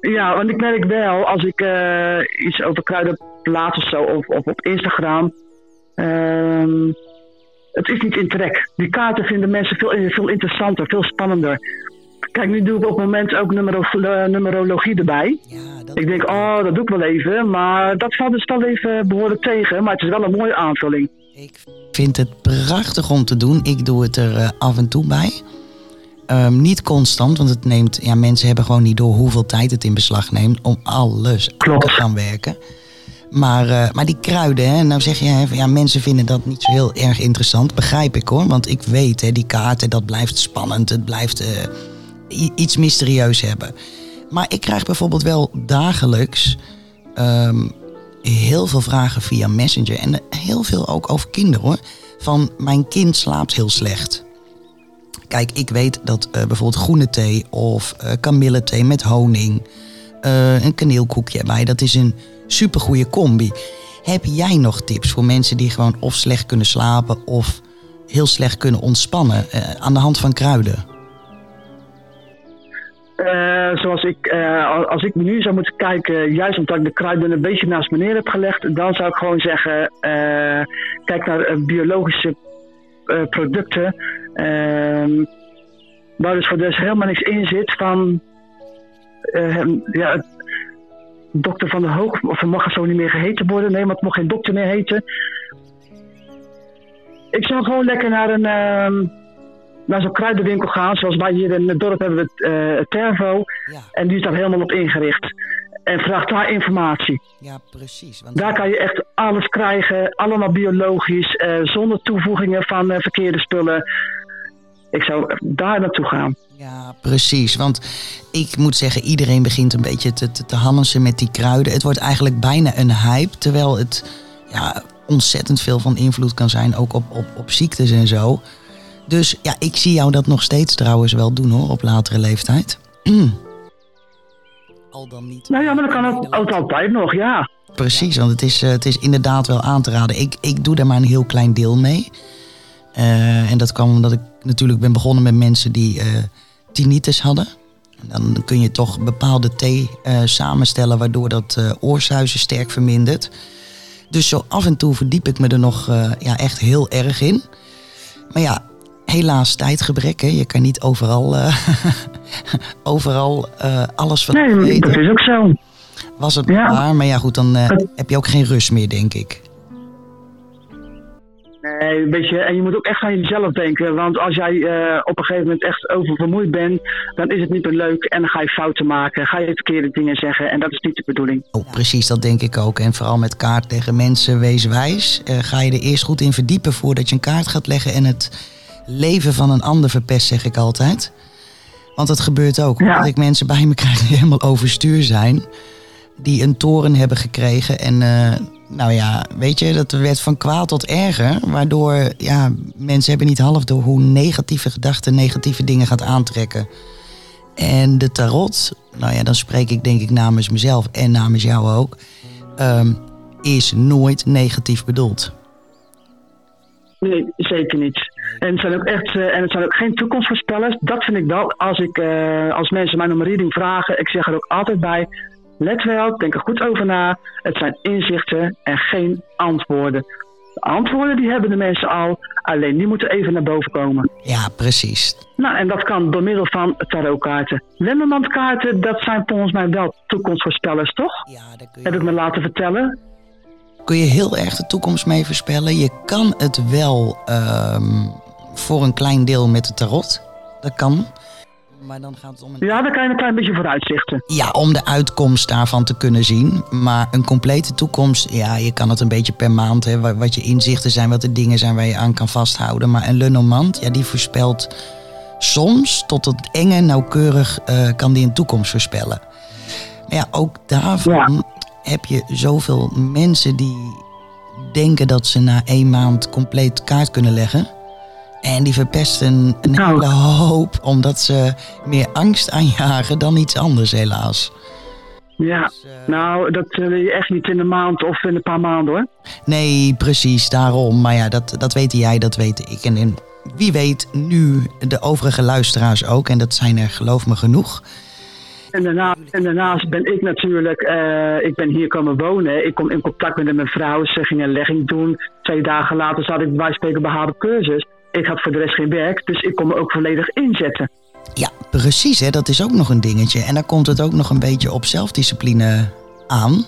ja, want ik merk wel, als ik iets over kruiden plaats of zo, of, of op Instagram... Ehm, het is niet in trek. Die kaarten vinden mensen veel, veel interessanter, veel spannender. Kijk, nu doe ik op het moment ook numero, uh, numerologie erbij. Ja, dat ik denk, oh, dat doe ik wel even. Maar dat valt dus wel even behoorlijk tegen. Maar het is wel een mooie aanvulling. Ik vind het prachtig om te doen. Ik doe het er uh, af en toe bij. Um, niet constant, want het neemt, ja, mensen hebben gewoon niet door hoeveel tijd het in beslag neemt om alles Klopt. te gaan werken. Maar, uh, maar die kruiden, hè, nou zeg je, ja, mensen vinden dat niet zo heel erg interessant. Begrijp ik hoor, want ik weet, hè, die kaarten, dat blijft spannend. Het blijft uh, iets mysterieus hebben. Maar ik krijg bijvoorbeeld wel dagelijks um, heel veel vragen via Messenger. En heel veel ook over kinderen hoor. Van mijn kind slaapt heel slecht. Kijk, ik weet dat uh, bijvoorbeeld groene thee of uh, kamillethee met honing, uh, een kaneelkoekje erbij, dat is een supergoeie combi. Heb jij nog tips voor mensen die gewoon of slecht kunnen slapen of heel slecht kunnen ontspannen aan de hand van kruiden? Uh, zoals ik, uh, als ik nu zou moeten kijken, juist omdat ik de kruiden een beetje naast me neer heb gelegd, dan zou ik gewoon zeggen: kijk naar biologische producten. Ehm, waar dus, dus helemaal niks in zit van ja, dokter van de Hoog, of mag het zo niet meer geheten worden. Nee, maar het mocht geen dokter meer heten. Ik zou gewoon lekker naar een uh, naar zo'n kruidenwinkel gaan. Zoals wij hier in het dorp hebben we het uh, Tervo. Ja. En die is daar helemaal op ingericht. En vraag daar informatie. Ja, precies. Want... Daar kan je echt alles krijgen. Allemaal biologisch. Uh, zonder toevoegingen van uh, verkeerde spullen ik zou daar naartoe gaan. Ja, precies. Want ik moet zeggen, iedereen begint een beetje te, te, te met die kruiden. Het wordt eigenlijk bijna een hype. Terwijl het ja, ontzettend veel van invloed kan zijn, ook op, op, op ziektes en zo. Dus ja, ik zie jou dat nog steeds trouwens wel doen hoor, op latere leeftijd. Al dan niet. Nou ja, maar dat kan ook, ook altijd nog, ja. Precies, want het is, eh, het is inderdaad wel aan te raden. Ik, ik doe daar maar een heel klein deel mee. Uh, en dat kwam omdat ik natuurlijk ben begonnen met mensen die uh, tinnitus hadden. Dan kun je toch bepaalde thee uh, samenstellen waardoor dat uh, oorzuizen sterk vermindert. Dus zo af en toe verdiep ik me er nog ja, echt heel erg in. Maar ja, helaas tijdgebrek. Hè? Je kan niet overal, uh, overal uh, alles van Nee, weten. dat is ook zo. Was het ja. waar, maar ja goed, dan uh, heb je ook geen rust meer, denk ik. Nee, weet je, en je moet ook echt aan jezelf denken. Want als jij uh, op een gegeven moment echt oververmoeid bent, dan is het niet meer leuk. En dan ga je fouten maken, ga je verkeerde dingen zeggen. En dat is niet de bedoeling. Oh, precies, dat denk ik ook. En vooral met kaart tegen mensen, wees wijs. Uh, ga je er eerst goed in verdiepen voordat je een kaart gaat leggen. En het leven van een ander verpest, zeg ik altijd. Want het gebeurt ook. Ja. Dat ik mensen bij me krijg die helemaal overstuur zijn. Die een toren hebben gekregen en... Uh, nou ja, weet je, dat werd van kwaad tot erger. Waardoor ja, mensen hebben niet half door hoe negatieve gedachten negatieve dingen gaat aantrekken. En de tarot, nou ja, dan spreek ik denk ik namens mezelf en namens jou ook, um, is nooit negatief bedoeld. Nee, zeker niet. En het zijn ook echt, uh, en het zijn ook geen toekomstvoorspellers. Dat vind ik wel. Als ik, uh, als mensen mij om een reading vragen, ik zeg er ook altijd bij. Let wel, denk er goed over na. Het zijn inzichten en geen antwoorden. De antwoorden die hebben de mensen al, alleen die moeten even naar boven komen. Ja, precies. Nou, en dat kan door middel van tarotkaarten. Lendermandkaarten, dat zijn volgens mij wel toekomstvoorspellers, toch? Ja, dat kun je... Heb ik me laten vertellen. Kun je heel erg de toekomst mee voorspellen. Je kan het wel um, voor een klein deel met de tarot. Dat kan. Maar dan gaat het om een... Ja, dan kan je een klein beetje vooruitzichten. Ja, om de uitkomst daarvan te kunnen zien. Maar een complete toekomst, ja, je kan het een beetje per maand, hè, wat je inzichten zijn, wat de dingen zijn waar je aan kan vasthouden. Maar een Lenormand, ja, die voorspelt soms tot het enge nauwkeurig uh, kan die een toekomst voorspellen. Maar ja, ook daarvan ja. heb je zoveel mensen die denken dat ze na één maand compleet kaart kunnen leggen. En die verpesten een Nou. hele hoop, omdat ze meer angst aanjagen dan iets anders, helaas. Ja, Dus, eh, nou, dat wil je echt niet in een maand of in een paar maanden hoor. Nee, precies, daarom. Maar ja, dat, dat weet jij, dat weet ik. En, en wie weet nu de overige luisteraars ook. En dat zijn er, geloof me, genoeg. En, daarna, en daarnaast ben ik natuurlijk, eh, ik ben hier komen wonen. Ik kom in contact met mijn vrouw. Ze ging een legging doen. Twee dagen later zat ik bij spreken bij haar cursus. Ik had voor de rest geen werk, dus ik kon me ook volledig inzetten. Ja, precies, hè, dat is ook nog een dingetje. En dan komt het ook nog een beetje op zelfdiscipline aan.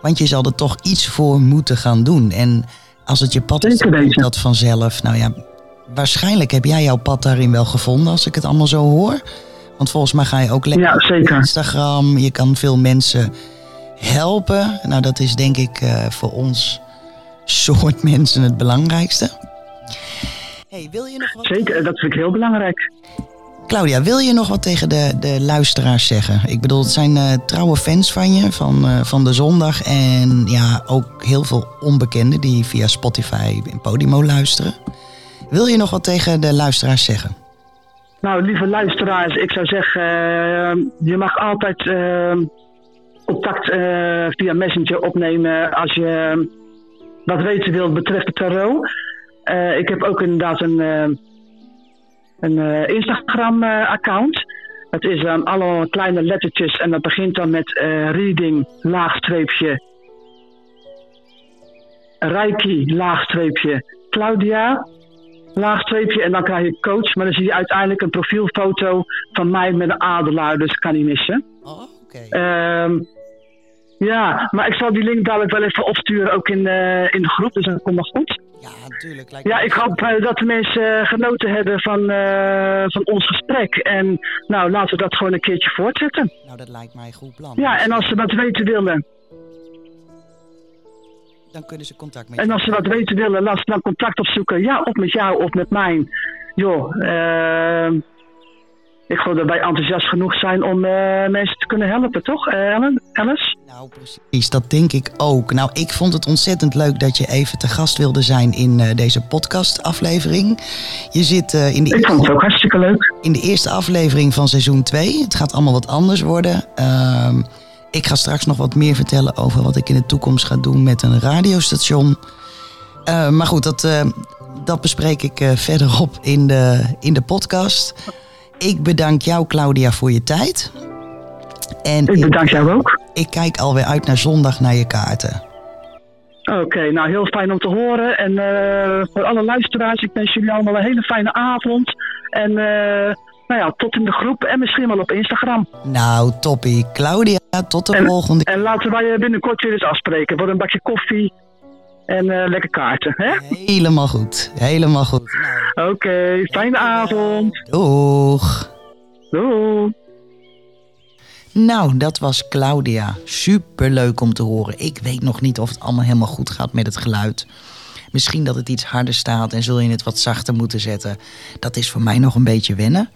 Want je zal er toch iets voor moeten gaan doen. En als het je pad is, dan komt dat vanzelf. Nou ja, waarschijnlijk heb jij jouw pad daarin wel gevonden, als ik het allemaal zo hoor. Want volgens mij ga je ook lekker Ja, op. Instagram. Je kan veel mensen helpen. Nou, dat is denk ik eh, voor ons soort mensen het belangrijkste. Hey, wil je nog wat... Zeker, dat vind ik heel belangrijk. Claudia, wil je nog wat tegen de, de luisteraars zeggen? Ik bedoel, het zijn eh, trouwe fans van je, van, eh, van de zondag. En ja, ook heel veel onbekenden die via Spotify en Podimo luisteren. Wil je nog wat tegen de luisteraars zeggen? Nou, lieve luisteraars, ik zou zeggen, eh, je mag altijd contact via Messenger opnemen als je wat weten wilt betreft de tarot. Eh, ik heb ook inderdaad een, eh, een eh, Instagram-account. Het is dan alle kleine lettertjes en dat begint dan met reading, laagstreepje, Reiki, laagstreepje, Claudia, laagstreepje en dan krijg je coach. Maar dan zie je uiteindelijk een profielfoto van mij met een adelaar, dus kan niet missen. Oh, oké. Ehm, ja, maar ik zal die link dadelijk wel even opsturen, ook in, in de groep, dus dat komt nog goed. Ja, natuurlijk. lijkt Ja, ik hoop eh, dat de mensen eh, genoten hebben van, eh, van ons gesprek. En nou, laten we dat gewoon een keertje voortzetten. Nou, dat lijkt mij een goed plan. Ja, en als ze wat weten willen, Dan kunnen ze contact met en als ze wat weten willen, laat ze dan contact opzoeken. Ja, of met jou of met mij. Joh, ehm, ik geloof dat wij enthousiast genoeg zijn om eh, mensen te kunnen helpen, toch, eh, Ellen? Alice? Nou, precies. Dat denk ik ook. Nou, ik vond het ontzettend leuk dat je even te gast wilde zijn in eh, deze podcast-aflevering. Je zit in, de Ik vond het ook hartstikke leuk. in de eerste aflevering van seizoen 2. Het gaat allemaal wat anders worden. Ehm, ik ga straks nog wat meer vertellen over wat ik in de toekomst ga doen met een radiostation. Maar goed, dat, dat bespreek ik verderop in de, in de podcast. Ik bedank jou, Claudia, voor je tijd. En Ik bedank jou ook. ik kijk alweer uit naar zondag naar je kaarten. Oké, nou heel fijn om te horen. En eh, voor alle luisteraars, ik wens jullie allemaal een hele fijne avond. En uh, nou ja, tot in de groep en misschien wel op Instagram. Nou, toppie. Claudia, tot de en, volgende. En laten wij binnenkort weer eens afspreken voor een bakje koffie en uh, lekker kaarten. Hè? Helemaal goed, helemaal goed. Nou. Oké, okay, fijne avond. Doeg. Doeg. Nou, dat was Claudia. Super leuk om te horen. Ik weet nog niet of het allemaal helemaal goed gaat met het geluid. Misschien dat het iets harder staat en zul je het wat zachter moeten zetten. Dat is voor mij nog een beetje wennen.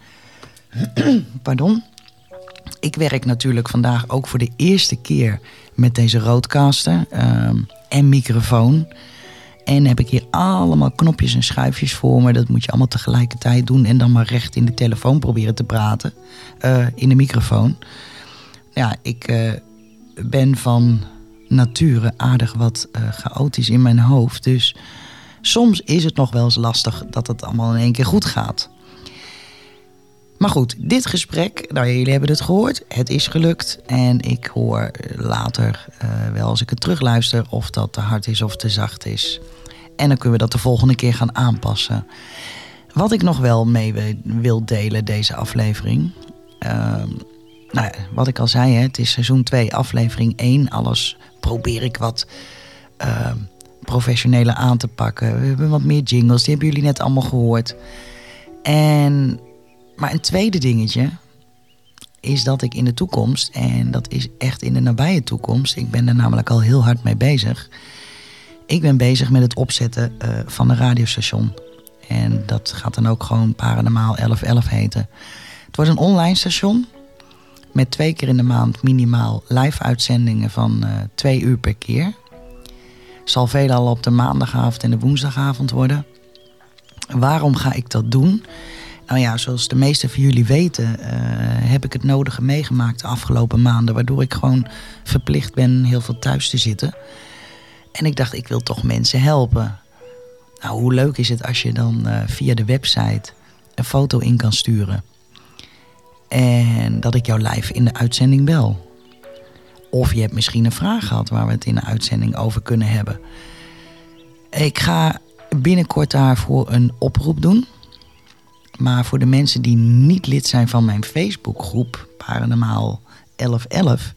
Pardon. Ik werk natuurlijk vandaag ook voor de eerste keer met deze roadcaster um, en microfoon. En heb ik hier allemaal knopjes en schuifjes voor me. Dat moet je allemaal tegelijkertijd doen. En dan maar recht in de telefoon proberen te praten. Uh, in de microfoon. Ja, ik uh, ben van nature aardig wat uh, chaotisch in mijn hoofd. Dus soms is het nog wel eens lastig dat het allemaal in één keer goed gaat. Maar goed, dit gesprek, nou jullie hebben het gehoord, het is gelukt. En ik hoor later uh, wel als ik het terugluister of dat te hard is of te zacht is. En dan kunnen we dat de volgende keer gaan aanpassen. Wat ik nog wel mee wil delen deze aflevering. Uh, nou ja, wat ik al zei, hè, het is seizoen 2, aflevering 1. Alles probeer ik wat uh, professioneler aan te pakken. We hebben wat meer jingles, die hebben jullie net allemaal gehoord. En maar een tweede dingetje is dat ik in de toekomst, en dat is echt in de nabije toekomst, ik ben er namelijk al heel hard mee bezig. Ik ben bezig met het opzetten uh, van een radiostation. En dat gaat dan ook gewoon Paranormaal 1111 heten. Het wordt een online station met twee keer in de maand minimaal live uitzendingen van uh, twee uur per keer. Zal veelal op de maandagavond en de woensdagavond worden. Waarom ga ik dat doen? Nou ja, zoals de meeste van jullie weten, uh, heb ik het nodige meegemaakt de afgelopen maanden. Waardoor ik gewoon verplicht ben heel veel thuis te zitten. En ik dacht, ik wil toch mensen helpen. Nou, hoe leuk is het als je dan uh, via de website een foto in kan sturen. En dat ik jou live in de uitzending bel. Of je hebt misschien een vraag gehad waar we het in de uitzending over kunnen hebben. Ik ga binnenkort daarvoor een oproep doen. Maar voor de mensen die niet lid zijn van mijn Facebookgroep Paranormaal 1111,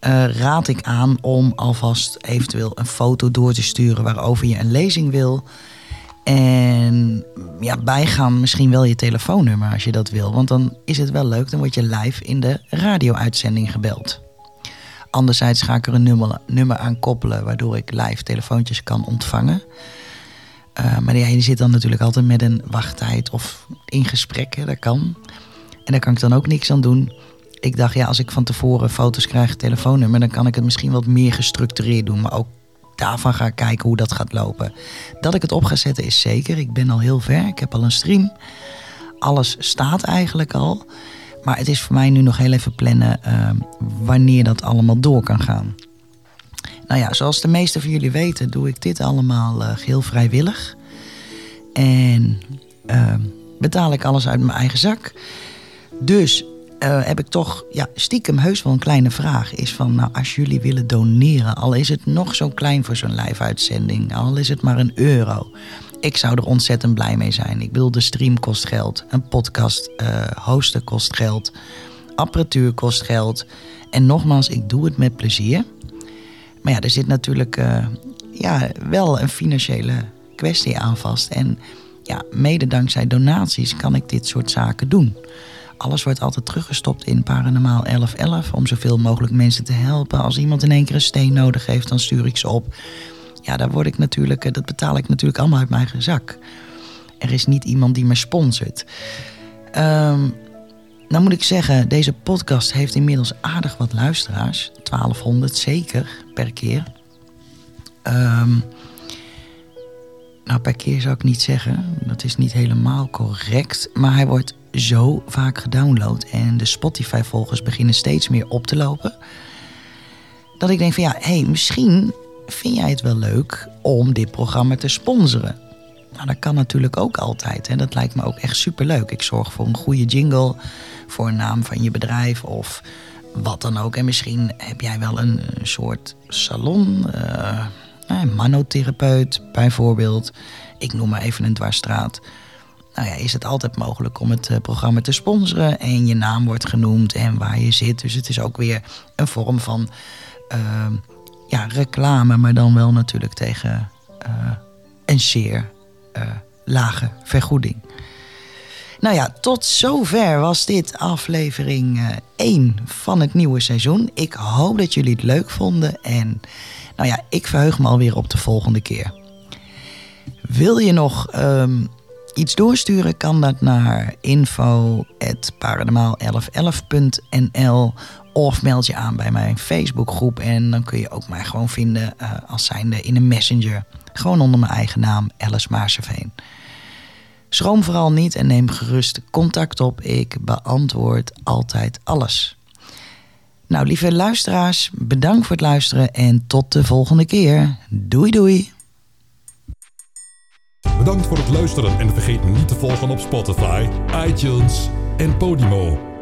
uh, raad ik aan om alvast eventueel een foto door te sturen waarover je een lezing wil. En ja, bijgaan misschien wel je telefoonnummer als je dat wil. Want dan is het wel leuk, dan word je live in de radio-uitzending gebeld. Anderzijds ga ik er een nummer, nummer aan koppelen waardoor ik live telefoontjes kan ontvangen. Uh, maar ja, je zit dan natuurlijk altijd met een wachttijd of in gesprek, hè, dat kan. En daar kan ik dan ook niks aan doen. Ik dacht, ja, als ik van tevoren foto's krijg, telefoonnummer, dan kan ik het misschien wat meer gestructureerd doen. Maar ook daarvan ga ik kijken hoe dat gaat lopen. Dat ik het op ga zetten is zeker. Ik ben al heel ver. Ik heb al een stream. Alles staat eigenlijk al. Maar het is voor mij nu nog heel even plannen uh, wanneer dat allemaal door kan gaan. Nou ja, zoals de meeste van jullie weten, doe ik dit allemaal uh, geheel vrijwillig. En uh, betaal ik alles uit mijn eigen zak. Dus uh, heb ik toch ja, stiekem heus wel een kleine vraag. Is van, nou, als jullie willen doneren, al is het nog zo klein voor zo'n live-uitzending, al is het maar een euro. Ik zou er ontzettend blij mee zijn. Ik bedoel, de stream kost geld, een podcast hosten kost geld, apparatuur kost geld. En nogmaals, ik doe het met plezier. Maar ja, er zit natuurlijk uh, ja, wel een financiële kwestie aan vast. En ja, mede dankzij donaties kan ik dit soort zaken doen. Alles wordt altijd teruggestopt in Paranormaal 1111 om zoveel mogelijk mensen te helpen. Als iemand in één keer een steen nodig heeft, dan stuur ik ze op. Ja, daar word ik natuurlijk, dat betaal ik natuurlijk allemaal uit mijn zak. Er is niet iemand die me sponsort. Um, nou moet ik zeggen, deze podcast heeft inmiddels aardig wat luisteraars. 1200 zeker per keer. Um, nou, per keer zou ik niet zeggen. Dat is niet helemaal correct. Maar hij wordt zo vaak gedownload. En de Spotify-volgers beginnen steeds meer op te lopen. Dat ik denk van ja, hey, misschien vind jij het wel leuk om dit programma te sponsoren. Nou, dat kan natuurlijk ook altijd. En dat lijkt me ook echt superleuk. Ik zorg voor een goede jingle, voor een naam van je bedrijf of wat dan ook. En misschien heb jij wel een, soort salon, uh, manotherapeut bijvoorbeeld. Ik noem maar even een dwarsstraat. Nou ja, is het altijd mogelijk om het programma te sponsoren en je naam wordt genoemd en waar je zit. Dus het is ook weer een vorm van ja, reclame, maar dan wel natuurlijk tegen een zeer lage vergoeding. Nou ja, tot zover was dit aflevering 1 eh, van het nieuwe seizoen. Ik hoop dat jullie het leuk vonden en nou ja, ik verheug me alweer op de volgende keer. Wil je nog um, iets doorsturen, kan dat naar info.paranormaal1111.nl of meld je aan bij mijn Facebookgroep en dan kun je ook mij gewoon vinden uh, als zijnde in een messenger. Gewoon onder mijn eigen naam, Alice Maarseveen. Schroom vooral niet en neem gerust contact op. Ik beantwoord altijd alles. Nou, lieve luisteraars, bedankt voor het luisteren en tot de volgende keer. Doei doei. Bedankt voor het luisteren en vergeet niet te volgen op Spotify, iTunes en Podimo.